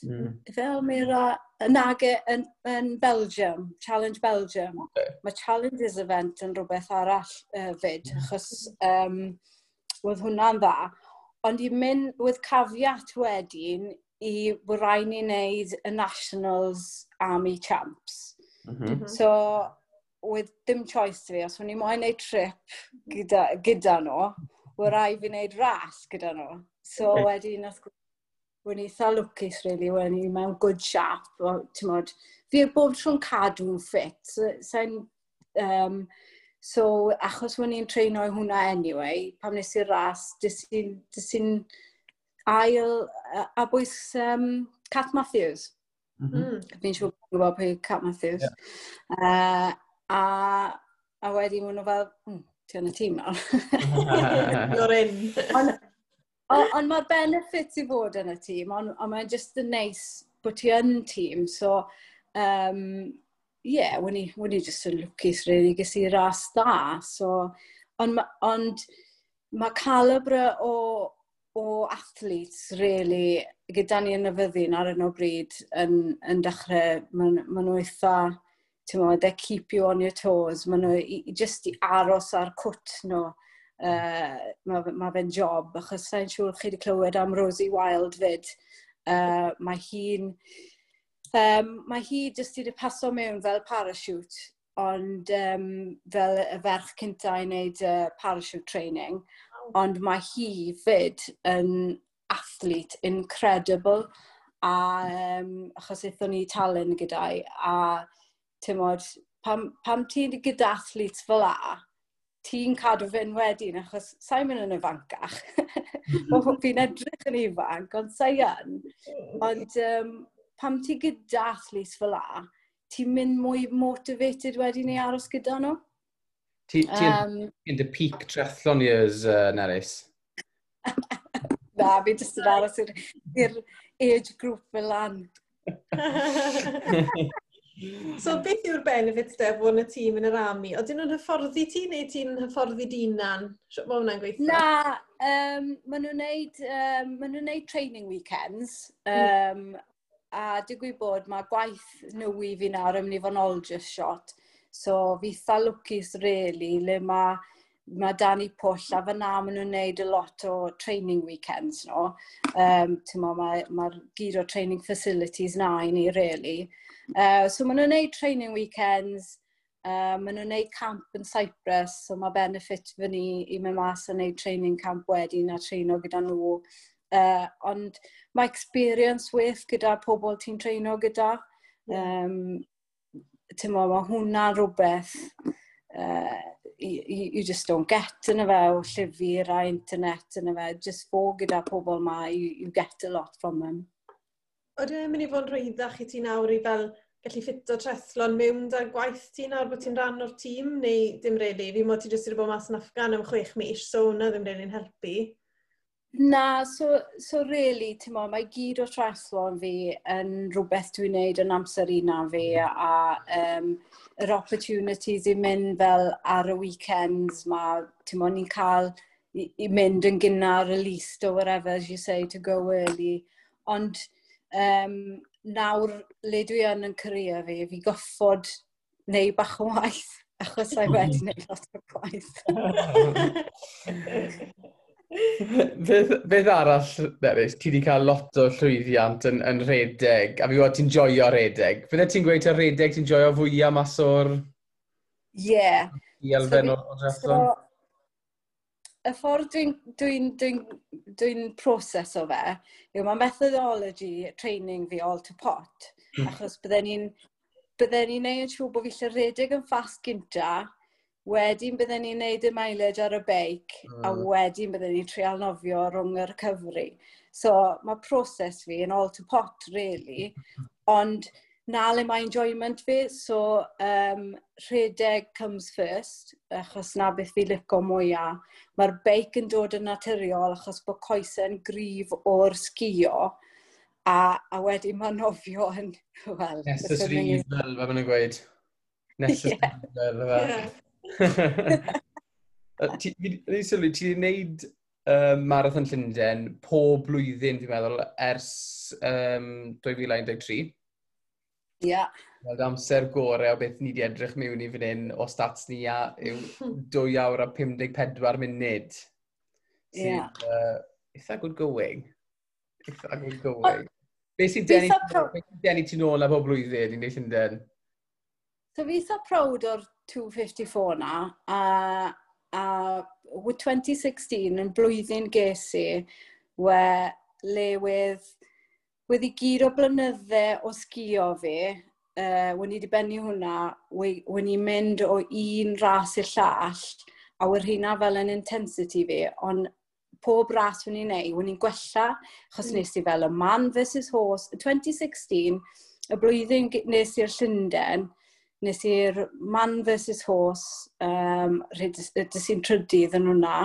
Mm. Fel Mera, nag e, yn, yn Belgium, Challenge Belgium. Okay. Mae Challenges event yn rhywbeth arall uh, fyd, mm. achos um, oedd hwnna'n dda. Ond i mynd with cafiat wedyn i bod rhaid ni wneud y nationals army champs. Mm -hmm. So, with dim choice fi, os o'n i moyn neud trip gyda, gyda nhw, were rai fi wneud ras gyda nhw. So okay. wedyn, wrth gwrs, wyn i eitha lwcus, really, wyn i mewn good shape. O, mod, fi e bob tro'n cadw'n ffit. So, um, so, achos wyn i'n treino i hwnna anyway, pam nes i'r ras, dys i'n ail, a bwys um, Cat Matthews. Mm -hmm. Fi'n siŵr bod gwybod pwy Cat Matthews. Yeah. Uh, a, a wedyn mwyn nhw fel, hmm, ti yn y tîm nawr. You're in. Ond on, on mae benefit i fod yn y tîm, ond on, mae'n just yn neis bod ti yn tîm. So, um, yeah, when i, when i just yn lwcus, really, ges i ras da. So, ond on, mae on, o, o athletes, really, gyda ni yn y fyddin ar yno bryd yn, yn dechrau, maen ma nhw eitha, ti'n mo, they keep you on your toes, maen nhw i, just i aros ar cwt nhw. Eh, uh, mae ma fe'n job, achos sa'n siŵr chi wedi clywed am Rosie Wild fyd. Uh, mae hi'n... Um, mae hi jyst wedi paso mewn fel parachute, ond um, fel y ferch cynta i wneud uh, parachute training, ond mae hi fyd yn athlete incredible. A um, achos eithon ni talen gyda'i a tymod pam, pam ti'n gyda athletes fel a ti'n cadw fe'n wedyn achos sa'n mynd yn ifancach mhm. fi'n edrych yn ifanc ond sa'n ond um, pam ti gyda athletes fel a ti'n mynd mwy motivated wedyn i aros gyda nhw? Ti'n um, in the peak triathlon years, uh, Nerys. Na, fi jyst yn aros i'r age group fel lan. so beth yw'r benefits de fod yn y tîm yn yr AMI? Oedden nhw'n hyfforddi ti neu ti'n hyfforddi dinan? Mae hwnna'n gweithio? Na, um, maen nhw'n neud, um, ma nhw neud training weekends. Um, mm. A digwy bod mae gwaith nhw i fi nawr yn mynd i ymwneud fo'n shot. So fi eitha lwcus really le mae mae Danny Pwll a fyna maen nhw'n gwneud a lot o training weekends no. Um, Mae'r ma, ma gyd o training facilities na i ni, really. Uh, so maen nhw'n gwneud training weekends, uh, maen nhw'n gwneud camp yn Cyprus, so mae benefit fy ni i mewn mas a wneud training camp wedyn a treino gyda nhw. Uh, ond mae experience with gyda pobl ti'n treino gyda. Um, Tymo, mae hwnna rhywbeth uh, you, you just don't get yn y fe o llyfr a internet yn y fe. Just fo gyda pobl ma, you, you get a lot from them. Oedden ni'n mynd i fod yn rhwyddach i ti nawr i fel gallu ffito treslon mewn da gwaith ti nawr bod ti'n rhan o'r tîm neu dim rili? Fi mod ti jyst wedi bod mas yn afgan am chwech mis, so hwnna ddim rili'n helpu. Na, so, so really, ti'n mo, mae gyd o triathlon fi yn rhywbeth dwi'n neud yn amser una fi mm. a um, yr opportunities i mynd fel ar y weekends ma, ti'n mo, ni'n cael i, i mynd yn gynnar y list o whatever, as you say, to go early. Ond um, nawr le dwi yn yn career fi, fi goffod neu bach o waith, achos I wedi neud lot o gwaith. beth, beth arall, Nerys, ti wedi cael lot o llwyddiant yn, yn redeg, a fi wedi ti'n joio redeg. Fydde ti'n gweud y redeg ti'n joio fwyaf mas o'r... Ie. Yeah. I elfen so, o, o So, y ffordd dwi'n dwi dwi dwi, proses o fe, yw mae methodology training fi all to pot. Hmm. achos bydden ni'n bydden ni'n neud siŵr bod fi lle redeg yn ffas gynta, Wedyn byddwn ni'n neud y mileage ar y beic, mm. a wedyn byddwn ni'n trial nofio rhwng yr cyfri. So mae proses fi yn all to pot, really. Ond na le mae enjoyment fi, so um, rhedeg comes first, achos na beth fi lico mwyaf. Mae'r beic yn dod yn naturiol achos bod coesau'n grif o'r sgio, a, a wedyn mae nofio yn... Well, Nessus rhydd fel, fe maen gweud. Nessus yeah. fel, fe. Fi'n sylwi, ti wedi gwneud uh, Marathon Llundain pob blwyddyn, fi'n meddwl, ers um, 2013. Ia. Yeah. Wel, amser gorau o beth ni wedi edrych mewn i fan hyn o stats ni a yw 2 awr a 54 munud. Ie. Yeah. Uh, eitha good going. Eitha good going. Be sy'n denu, ti'n ôl na pob blwyddyn i'n neud Llundain? So fi eitha proud o'r 254 na, a, a 2016 yn blwyddyn ges i, we, le wedd, wedi gyd o blynydde o sgio fi, uh, wedi dibynnu hwnna, wedi mynd o un ras i'r llall, a wyr hynna fel yn intensity fi, ond pob ras wna'n i'n wneud, wna'n gwella, achos mm. nes i fel y man versus horse. 2016, y blwyddyn nes i'r Llundain, nes i'r man versus horse, um, dys i'n trydydd yn hwnna.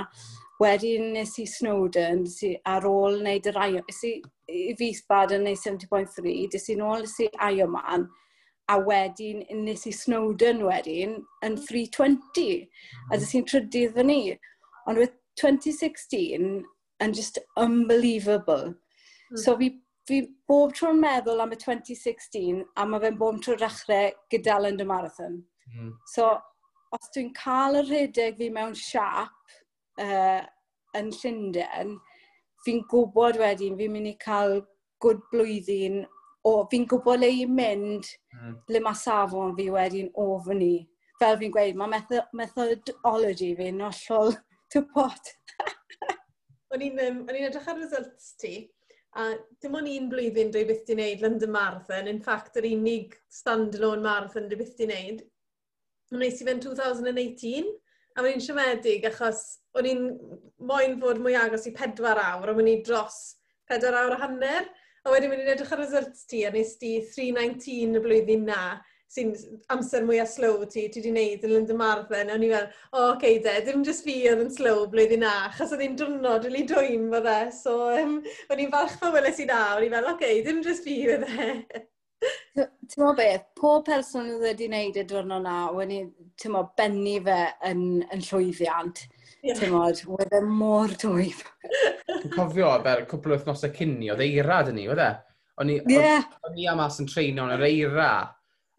Wedyn nes i Snowden, dys i ar ôl wneud yr aio, nes i, i Fisbad yn wneud 70.3, dys i'n ôl nes i aio man, a wedyn nes i Snowden wedyn yn 320, a dys i'n trydydd yn ni. Ond with 2016 yn just unbelievable. Mm. So hmm. fi Fi bob tro'n meddwl am y 2016 a mae fe'n bob tro dechrau gydalen y marathon. Mm. So, os dwi'n cael y rhedeg fi mewn siap uh, yn Llundain, fi'n gwybod wedyn, fi'n mynd i cael gwrdd blwyddyn, o fi'n gwybod le i mynd, mm. le mae safon fi wedyn o fyny. Fel fi'n gweud, mae methodology fi'n ollol to pot. o'n i'n edrych ar results ti, A dim ond un blwyddyn dwi byth di wneud London Marathon. In fact, yr unig stand-alone marathon dwi byth di wneud. Wnes i fe'n 2018, a mae'n siomedig achos o'n i'n moyn fod mwy agos i pedwar awr, a o'n i dros pedwar awr a hanner. A wedyn mynd i'n edrych ar results ti, a nes di 3.19 y blwyddyn na sy'n amser mwy a slow ti, ti wedi gwneud yn London Marathon, a o'n i fel, o, oh, okay, de, dim just fi oedd yn slow blwyddyn na, achos oedd hi'n dwrnod rili really dwy'n fo dde, so um, o'n i'n falch pan weles i na, o'n i fel, okay, dim just fi oedd e. Ti'n mo beth, pob person oedd wedi gwneud y diwrnod na, wedi, ti'n mo, benni fe yn, yn llwyddiant. Yeah. Ti'n mo, oedd e mor dwyf. Dwi'n cofio, fel cwpl o wythnosau cynni, oedd eira dyn ni, oedd e? O'n i, yeah. o'n i am as yn treino yn yr eira.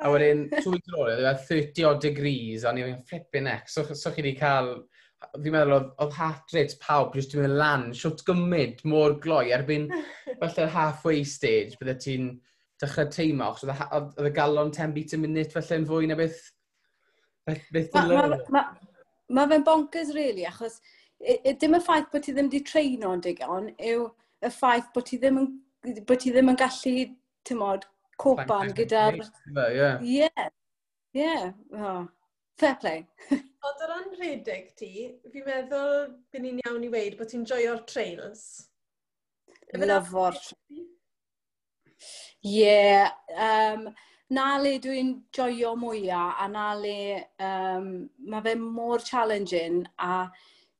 A wedyn, twy weeks oedd e 30 odd degrees, a ni oedd yn flipping neck. So, so chi wedi cael, fi'n meddwl, oedd, oedd heart rate pawb jyst yn mynd lan, siwt gymryd, mor gloi, erbyn falle'r halfway stage, bydde ti'n dechrau teimlo, achos oedd e y galon 10 beat a minute falle'n fwy na beth, beth, beth ma, ma, ma, ma fe'n bonkers, really, achos dim y ffaith bod ti ddim wedi treino'n digon, yw y ffaith bod ti ddim yn, bod ti ddim yn gallu tymod, copan gyda'r... Ie. Ie. Ie. Fair play. Ond o ran rhedeg ti, fi'n meddwl bydd ni'n iawn i weid bod ti'n joio'r trails. Lyfo'r. Ie. Um, na le dwi'n joio mwyaf a na le um, mae fe mor challenging a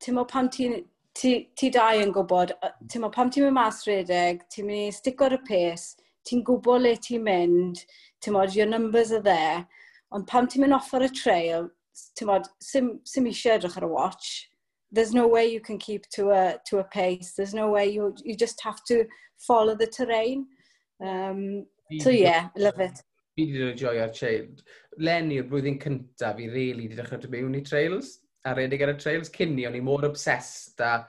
ti'n mo pan ti'n ti, ti dau yn gwybod, ti'n mo pam ti'n mynd mas rhedeg, ti'n mynd i stico ar y pace, ti'n gwybod le ti'n mynd, ti'n modd, your numbers are there, ond pam ti'n mynd off ar y trail, ti'n modd, sim, sim eisiau edrych ar y watch, there's no way you can keep to a, to a pace, there's no way, you, you just have to follow the terrain. Um, so yeah, I love it. Fi wedi dod joio ar trail. Lenny, y blwyddyn cyntaf, fi really wedi dechrau dod mewn i trails, a redeg ar y trails cynni, o'n i mor obsessed a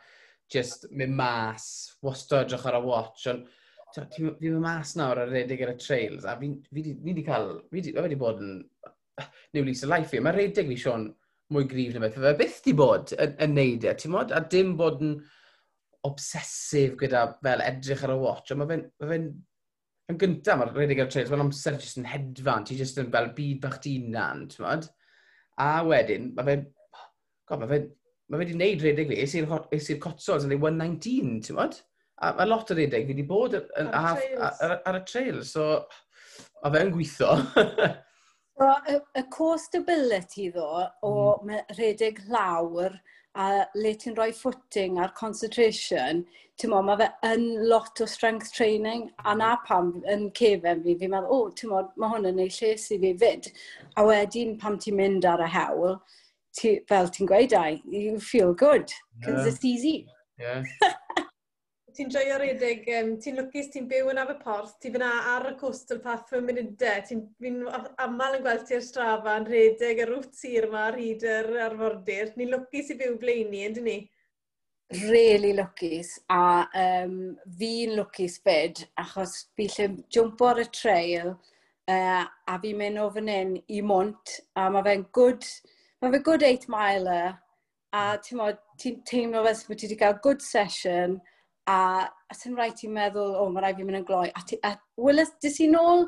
just mynd mas, wastad edrych ar y watch, ond fi ddim mas nawr ar redeg ar y trails, a fi wedi cael, fi wedi bod yn new lease y life fi. Mae redeg fi, Sean, mwy grif na beth. Fe byth di bod yn, yn neud e, ti'n modd? A dim bod yn obsesif gyda fel edrych ar y watch, ond mae fe'n fe yn gyntaf, mae'r redeg ar y trails, mae'n amser jyst yn hedfan, ti jyst yn fel byd bach ti'n nan, ti'n modd? A wedyn, mae fe'n, god, mae fe'n, mae fe wedi gwneud redeg fi, es i'r Cotswolds yn ei 119, ti'n modd? a, mae lot o redeg fi wedi bod ar, ar, ar, ar, ar, y trail, so a fe'n gweithio. so, y, y co-stability ddo o mm. redeg lawr a le ti'n rhoi footing a'r concentration, ti'n mo, mae fe yn lot o strength training, a mhm. na pam yn cefen fi, fi'n meddwl, o, oh, ti'n mo, mae hwn yn ei lles i fi fyd. A wedyn pam ti'n mynd ar y hewl, ti, fel ti'n gweud, you feel good, because yeah. it's easy. Yeah. ti'n joio redeg, um, ti'n lwcus, ti'n byw yn Aberporth, ti'n fyna ar y coastal path fy munudau, e, ti'n fi'n aml yn gweld ti'r yn redeg y rwt sir yma ar hyd yr arfordir. Ni'n lwcus i byw blaenu, yndyn ni? Really lwcus, a um, fi'n lwcus byd, achos fi lle jump o'r y trail, uh, a fi'n mynd o fan hyn i mont, a mae fe'n good, mae fe good 8 miler, a hmm. ti'n teimlo fel bod ti wedi cael good session, a, a sy'n rhaid ti'n meddwl, o, oh, mae rhaid fi mynd yn gloi. A, ti, a Willis, dys i nôl,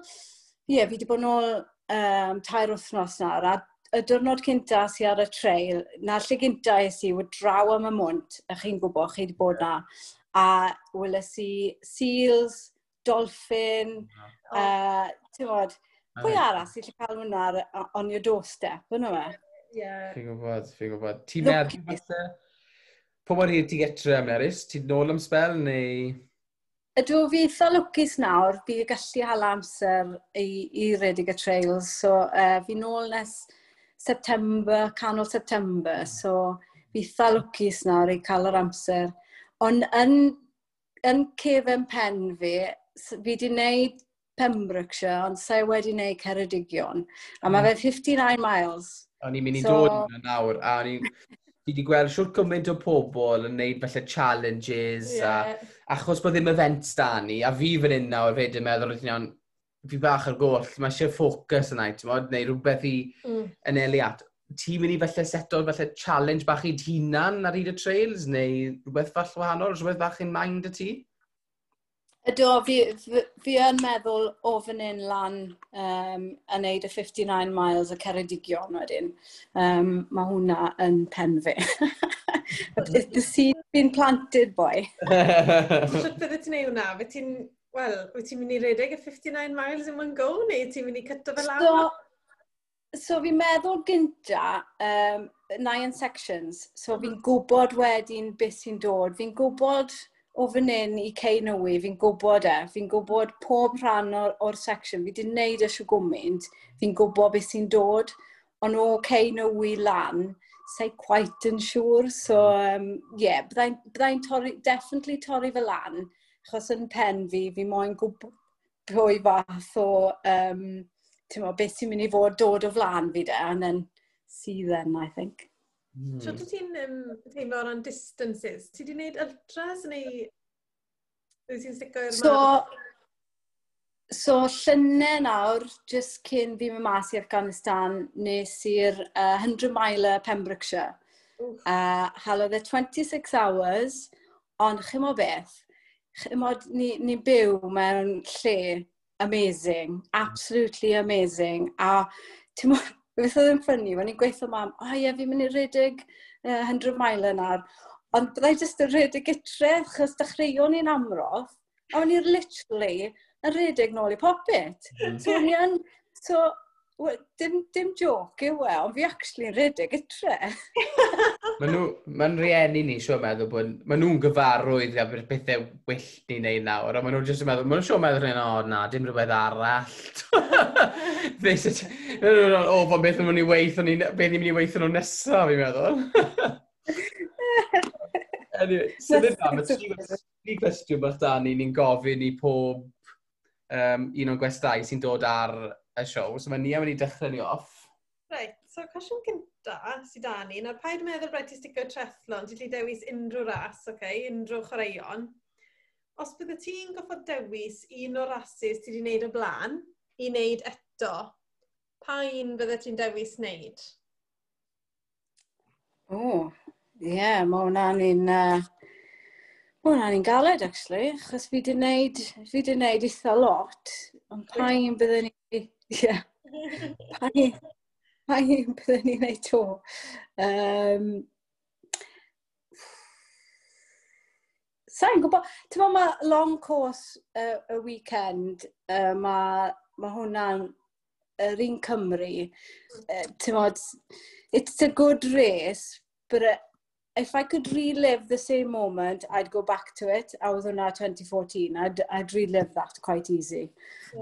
ie, yeah, fi wedi bod nôl um, tair wythnos nawr, a y diwrnod cynta si ar y trail, na lle gynta es i, wyd draw am y mwnt, a chi'n gwybod, chi wedi bod na, a Willis i seals, dolphin, oh. uh, ti'n bod, pwy arall sy'n lle cael hwnna on your doorstep, yna fe? Ie. Yeah. Fi'n gwybod, fi'n gwybod. Ti'n meddwl, pa mor hir ti getre am Eris? Ti'n nôl am spel neu...? Ydw fi eitha lwcus nawr, fi gallu hala amser i, i Redig y Trails. So, uh, fi nôl nes September, canol September. So, fi eitha lwcus nawr i cael yr amser. Ond yn, yn cefn pen fi, fi wedi gwneud Pembrokeshire, ond sa'i wedi gwneud Ceredigion. A mae hmm. fe 59 miles. O'n i'n mynd i so... dod yn nawr, a ni'n fi wedi gweld siwr cymaint o pobl yn neud felly challenges yeah. a achos bod ddim events da ni a fi fan hyn nawr fyd yn meddwl rydyn iawn fi bach ar goll, mae eisiau ffocws yna, ti'n modd, neu rhywbeth i mm. yn eliad. Ti'n mynd i felly seto felly challenge bach i hunan ar hyd y trails, neu rhywbeth fall wahanol, rhywbeth bach i'n mind y ti? Ydw, fi, fi, fi yn meddwl o fan hyn lan um, yn neud y 59 miles y Ceredigion wedyn. Um, mae hwnna yn pen fi. It's the seed been planted, boy. Sut fydde ti'n neud hwnna? Fe ti'n, wel, wyt ti'n mynd i redeg y 59 miles yn one go neu ti'n mynd i cyto fel lawr? So, so fi'n meddwl gynta, um, nine sections, so fi'n mhm. gwybod wedyn beth sy'n dod. Fi'n gwybod o fan hyn i cei Ceynowi, fi'n gwybod e, fi'n gwybod pob rhan o'r, or section, fi wedi wneud e siw gwmynt, fi'n gwybod beth sy'n dod, ond o cei Ceynowi lan, sa'i quite yn siŵr, so um, yeah, byddai'n byddai torri, definitely torri fy lan, achos yn pen fi, fi moyn gwybod pwy fath o, um, ti'n beth sy'n mynd i fod dod o flan fi de, and then see then, I think. Mm. So, hmm. ti ti'n um, teimlo ran distances? Ti di wneud ultras neu... Wyt ti'n sicr i'r so, So, llynau nawr, just cyn fi mynd mas i Afghanistan, nes i'r uh, 100 mile Pembrokeshire. Uh, halodd e 26 hours, ond chymo beth, chymo ni'n ni byw mewn lle amazing, absolutely amazing, a ti'n beth oedd yn ffynnu, o'n i'n gweithio mam, o oh, ie, fi'n mynd i redig uh, 100 mile yn ar. Ond byddai jyst yn redig gytre, chos dechreuon ni'n amrodd, a o'n i'n literally yn redig nôl i popit. Mm. So, yn, so, Wel, dim, dim joc yw e, ond fi actually yn rhedeg ytre. Mae nhw, ma'n rieni ni siw meddwl bod, mae nhw'n gyfarwydd am bethau wyll ni neu nawr, a mae nhw'n jyst yn meddwl, mae nhw'n siw meddwl rhain, o na, dim rhywbeth arall. Mae nhw'n, o, fan beth yn mynd i weithio ni, beth ni'n mynd i weithio nhw nesaf, fi'n meddwl. anyway, so ddim na, mae tri gwestiwn bach da ni, ni'n gofyn i pob um, un o'n gwestai sy'n dod ar y siow, so mae ni am wedi dechrau ni off. Reit, so cwestiwn gynta sydd da ni, nawr paid meddwl rhaid ti sticio trethlon, ti'n dewis unrhyw ras, okay? unrhyw chwaraeon. Os bydde ti'n goffod dewis un o'r rases ti wedi wneud o blaen, i wneud eto, pa un bydde ti'n dewis wneud? O, oh, ie, yeah, mae hwnna'n un... Uh... Mae hwnna'n un galed, actually, achos fi wedi wneud, fi wedi gwneud eitha lot, ond pa un bydden ni Ie. Pa un byddwn ni'n gwneud to? Um, Sa'n gwybod, ti'n meddwl mae long course uh, y weekend, uh, mae ma hwnna'n yr un Cymru, uh, ti'n meddwl, it's a good race, but if I could relive the same moment, I'd go back to it. I was hwnna 2014. I'd, I'd relive that quite easy.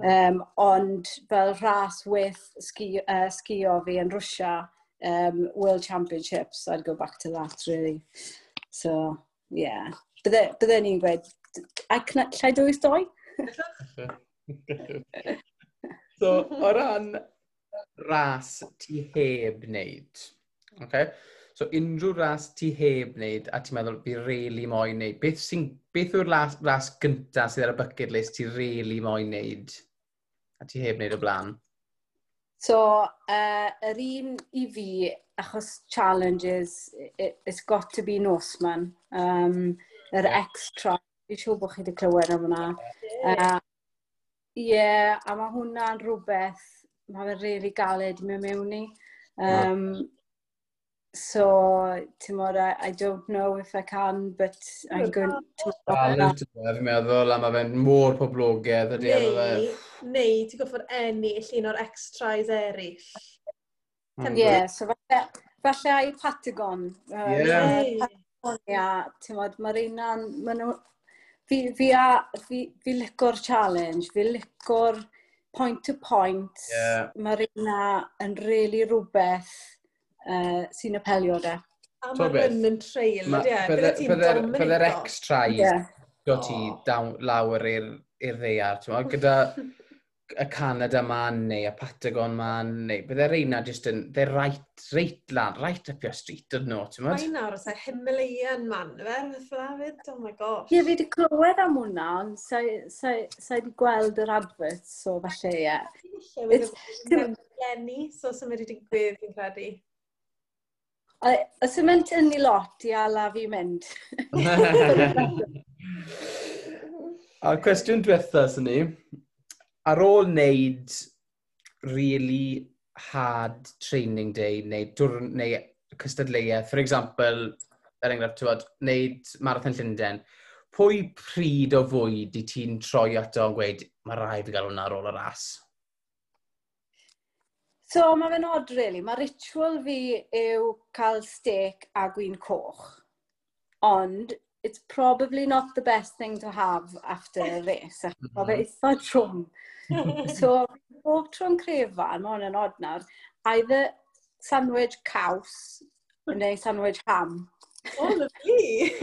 Yeah. Um, ond fel ras with ski, uh, sgio fi yn Russia, um, World Championships, I'd go back to that really. So, yeah. Bydde ni'n gweud, llai dwys doi? so, o ran ras ti heb wneud, okay? So unrhyw ras ti heb wneud a ti'n meddwl fi really moyn wneud, beth, sy'n, beth yw'r ras, ras gyntaf sydd ar y bucket list ti really moyn wneud a ti heb wneud o blaen? So, uh, yr un i fi, achos challenges, it, it's got to be Norseman. Um, yr yeah. extra, fi siŵr bod chi wedi clywed am hwnna. Uh, Ie, yeah, a mae hwnna'n rhywbeth, mae fe'n really galed i mewn mewn i. Um, yeah. So, timod, I, I don't know if I can, but I'm going to... Talent yna, fi'n meddwl, a mae fe'n mor poblogaidd ydy ar fe. Neu, ti'n goffod ennill un o'r extras eraill. Hmm. Ie, yeah, so falle, falle ai Patagon. Ie. Yeah. Patagonia, ti'n modd, mae'r unan, ma nhw... Fi, fi, a, fi, fi licor challenge, fi licor point to point. Yeah. Mae'r una yn really rhywbeth uh, sy'n apelio da. A mae'r run yn trail, ydy e? Bydde'r ex-trail yeah. do ti oh. lawr i'r ddeiar. ti'n meddwl, Gyda y Canada man neu y Patagon man neu bydde'r reina jyst yn, they're right, right lan, right up your street dyn nhw, ti'n mynd? Mae'n nawr os e Himalayan man, fe, fflafyd, oh my gosh. Ie, fi wedi clywed am hwnna, ond sa wedi gweld yr adverts, so falle ie. Ie, wedi gweld so sy'n wedi digwydd, fi'n credu. Y sement yn ni lot i ala fi mynd. a cwestiwn diwetha sy'n ni, ar ôl wneud really hard training day neu, dwrn, neu cystadleuaeth, for example, er enghraifft, tywod, wneud Marathon Llundain, pwy pryd o fwyd i ti'n troi ato yn gweud, mae rai fi gael hwnna ar ôl y ras? So mae fe'n odd, really. Mae ritual fi yw cael steak a gwyn coch. Ond it's probably not the best thing to have after a race. Mae fe eitha trwm. so, bob tro'n crefan, mae hwn yn odd nawr, either sandwich caws neu sandwich ham. Oh, lovely!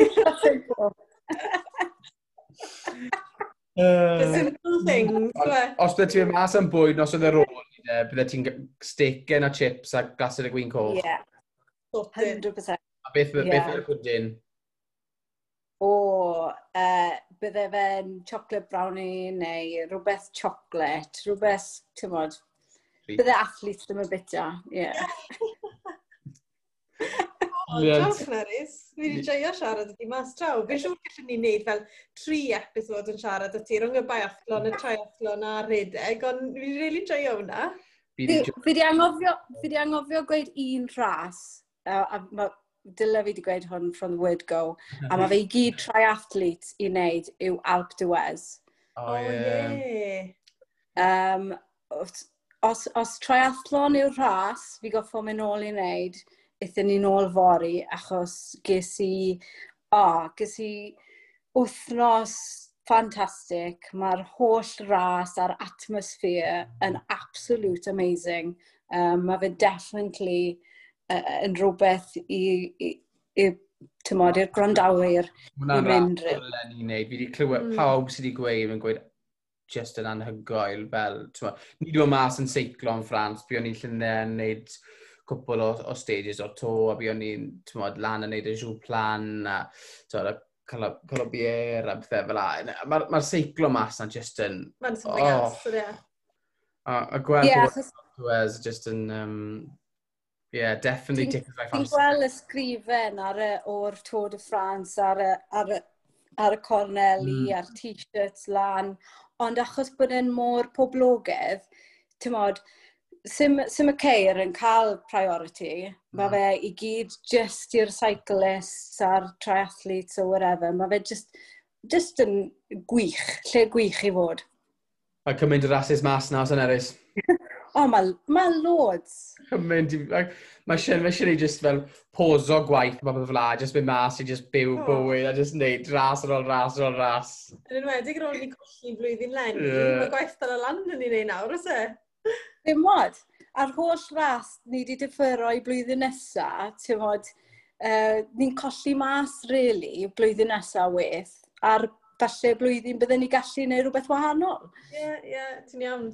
It's a little thing. Os bydde ti'n mas am bwyd, nos oedd e rôl, bydde ti'n stecken a chips a glasod y gwyn coch. Yeah. 100%. A beth bydde yeah. y pwdyn? O, uh, bydde fe'n chocolate brownie neu rhywbeth chocolate, rhywbeth, ti'n modd, bydde athlet ddim yn bita, ie. Yeah. Diolch Nerys, fi wedi joio siarad ydi mas draw. Fi'n siŵr gallwn ni wneud fel tri episod yn siarad y ti rhwng y biathlon, y triathlon a redeg, ond fi wedi really joio hwnna. Fi wedi angofio, fi wedi angofio gweud un ras, a, a ma, dyle fi wedi gweud hwn from the word go, a mae fe i gyd triathlete i wneud yw Alp Dwez. Oh, oh yeah. yeah. Um, os, os triathlon yw'r ras, fi goffo mynd ôl i wneud, eithon ni nôl fori achos ges i, o, oh, ges i wythnos ffantastig. Mae'r holl ras a'r atmosffer yn absolute amazing. Um, mae fe definitely uh, yn rhywbeth i, i, i tymod, i'r grandawyr i mynd. Hwna'n ni'n neud. Fi wedi clywed mm. pawb sydd wedi gweud yn gweud just yn anhygoel fel, ti'n ni dwi'n e mas yn seiclo yn Ffrans, buon ni'n lluniau yn neud cwpl o, o stages o'r to, a buon ni'n lan yn neud y jw plan, a tywed, Colobier a bethau fel la. Mae'r ma seiclo mas na'n just yn... Mae'n something oh. else, so yeah. A, a gweld yeah, Suez just yn... Um, yeah, definitely tickets my fancy. Fi'n gweld y sgrifen ar y, o'r Tour de France, ar y, ar y, ar y corneli, mm. ar t-shirts lan, ond achos bod yn môr poblogaidd, ti'n modd, sim, sim y ceir yn cael priority, mae mm. fe i gyd just i'r cyclists a'r triathletes or whatever, mae fe just, just yn gwych, lle gwych i fod. Mae cymaint o rasis mas na, os yn eris. o, mae ma loads. Cymaint, mae Sian, mae Sian i just fel poso gwaith mae bobl fla, just mynd mas i just byw oh. bywyd a just neud ras ar ôl ras ar ôl ras. Yn enwedig ar ôl ni colli flwyddyn len, yeah. mae gwaith dal y lan yn ei wneud nawr, oes e? Dim mod. A'r holl ras ni wedi differo i blwyddyn nesaf, ti'n bod, uh, ni'n colli mas, really, blwyddyn nesaf weth, a'r falle blwyddyn byddwn ni gallu gwneud rhywbeth wahanol. Ie, yeah, ie, yeah, ti'n iawn.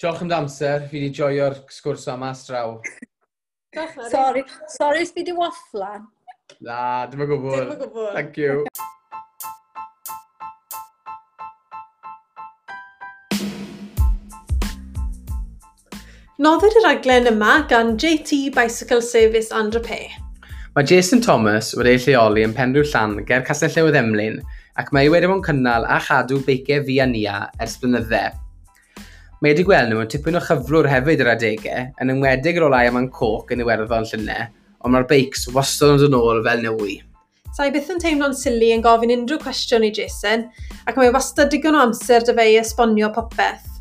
Diolch am amser, fi wedi joio'r sgwrs yma straw. sorry, sorry, fi wedi wafflan. Na, dim yn gwybod. Dim yn gwybod. Thank you. Nodded y raglen yma gan JT Bicycle Service and Repair. Mae Jason Thomas wedi'i lleoli yn Penrhyw Llan ger Castell Newydd Emlyn ac mae wedi bod yn cynnal a chadw beicau fi a nia ers blynydde. Mae wedi gweld nhw yn tipyn o chyflwr hefyd yr adegau yn ymwedig ar olau am yn coc yn Iwerddon llynau, ond mae'r beics wastad yn dod yn ôl fel newi. Sa'i byth yn teimlo'n sili yn gofyn unrhyw cwestiwn i Jason ac mae wastad digon o amser dy fe i esbonio popeth.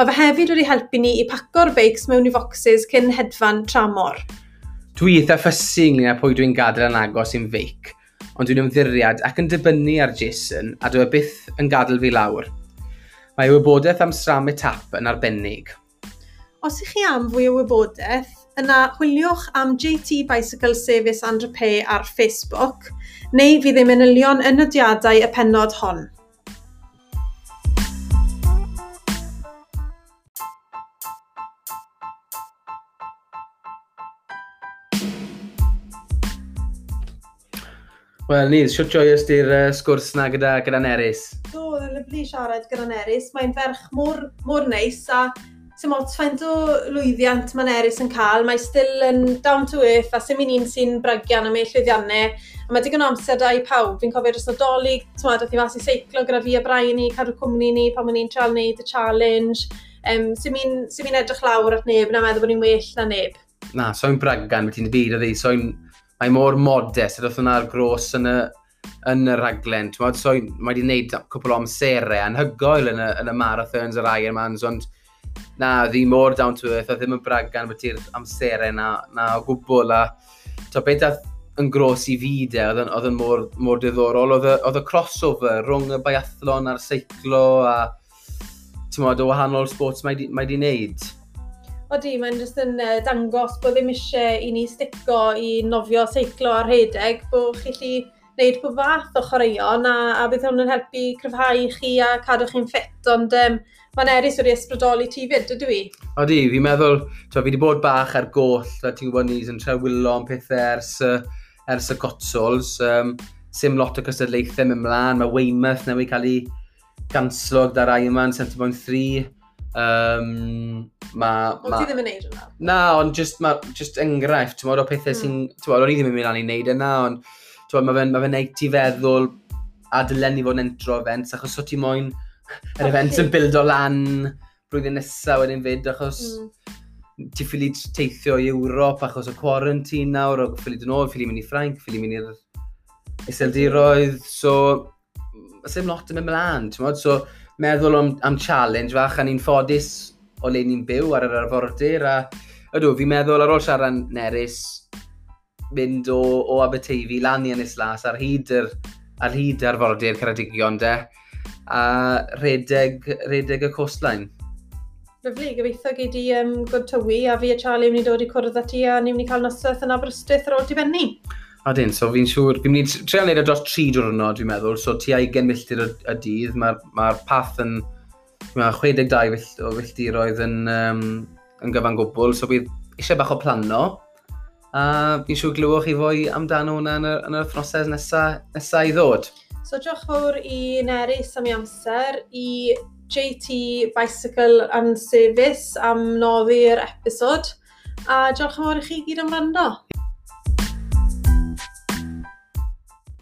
Mae fe hefyd wedi helpu ni i paco'r beics mewn i focsys cyn hedfan tramor. Dwi eitha ffysu ynglyn â pwy dwi'n gadael yn agos i'n feic, ond dwi'n ymddiriad ac yn dibynnu ar Jason a dwi e byth yn gadael fi lawr. Mae wybodaeth am sram y tap yn arbennig. Os ych chi am fwy o wybodaeth, yna chwiliwch am JT Bicycle Service Andrepe ar Facebook, neu fydd ei manylion yn y diadau y penod hon. Wel, ni, sio joyous di'r uh, sgwrs na gyda, gyda Nerys? Do, oedd yn lyflu siarad gyda Nerys. Mae'n ferch mor, mor neis a sy'n mot faint o lwyddiant mae Nerys yn cael. Mae still yn down to earth a sy'n mynd un sy'n bragian am ei llwyddiannau. A mae digon amser da i pawb. Fi'n cofio dros nadolig, ti'n meddwl, i fas i seiclo gyda fi a Brian ni, cadw cwmni ni pan o'n ni'n trial wneud y challenge. Um, sy'n mynd edrych lawr at neb na meddwl bod ni'n well na neb. Na, so'n bragan, mae ti'n byd o ddi, so'n mae mor modest, a doth hwnna'r gros yn y, yn y raglen. Mod, so, mae wedi gwneud cwpl o amserau anhygoel yn y, yn y marathons a'r Ironmans, ond na, ddi mor down to earth, a ddim yn bragan bod ti'r amserau na, na o gwbl. A, to, beth dath yn gros i fi de, oedd yn mor, mor diddorol, oedd y crossover rhwng y biathlon a'r seiclo a ti'n modd o wahanol sports mae wedi mae wneud. Odi, mae'n jyst yn uh, dangos bod ddim eisiau i ni stico i nofio seiclo ar rhedeg, bod chi lli wneud pob fath o chwaraeon a, a bydd hwn yn helpu cryfhau chi a cadw chi'n ffit, ond um, mae'n eris wedi ysbrydoli ti fyd, ydw i? Odi, fi'n meddwl, to, fi wedi bod bach ar goll, a ti'n gwybod ni, yn trewilo am pethau ers, ers y cotsols. Um, sim lot o cystadlaethau mewn mlaen, mae Weymouth newid cael ei ganslog dar Ironman, yma Centre 3 Um, ma, ma... Ond Ti ddim yn neud yna? Na, ond just, ma, just enghraifft, ti'n modd o pethau mm. sy'n... Hmm. Ti'n modd, o'n i ddim yn mynd â'n ei wneud yna, ond ti'n modd, mae fe'n ma fe neud ti feddwl a dylen i fod yn entro events, achos o ti moyn yr events yn bild o lan blwyddyn nesaf wedyn fyd, achos mm. ti ffili teithio i Ewrop achos o quarantine nawr, o ffili dyn ôl, ffili mynd i Ffrainc, ffili mynd i'r Iseldiroedd, so... Mae ddim lot yn mynd mlaen, ti'n modd, so meddwl am, am challenge fach, a ni'n ffodus o le ni'n byw ar yr arfordir, a ydw, fi'n meddwl ar ôl siarad Nerys, mynd o, o Aberteifi lan i Ynys Las ar hyd yr ar hyd arfordir Ceredigion de, a redeg, redeg y coastline. Lyfli, gobeithio gei di um, gwrdd tywi a fi a Charlie yn mynd i dod i cwrdd â ti a ni'n mynd i cael nosaeth yn Aberystwyth ar ôl ti benni. A dyn, so fi'n siŵr, fi'n mynd i treol neud o e dros tri diwrnod, dwi'n meddwl, so ti ai gen milltir y, y dydd, mae'r ma, path yn, mae 62 fill, o filltiroedd yn, um, yn gyfan gwbl, so bydd eisiau bach o plano, a fi'n siŵr glywch chi fwy amdano hwnna yn yr, yn yr thnosau nesaf nesa i ddod. So diolch fawr i Nerys am ei amser, i JT Bicycle and Service am noddi'r episod, a diolch yn fawr i chi gyd am rando.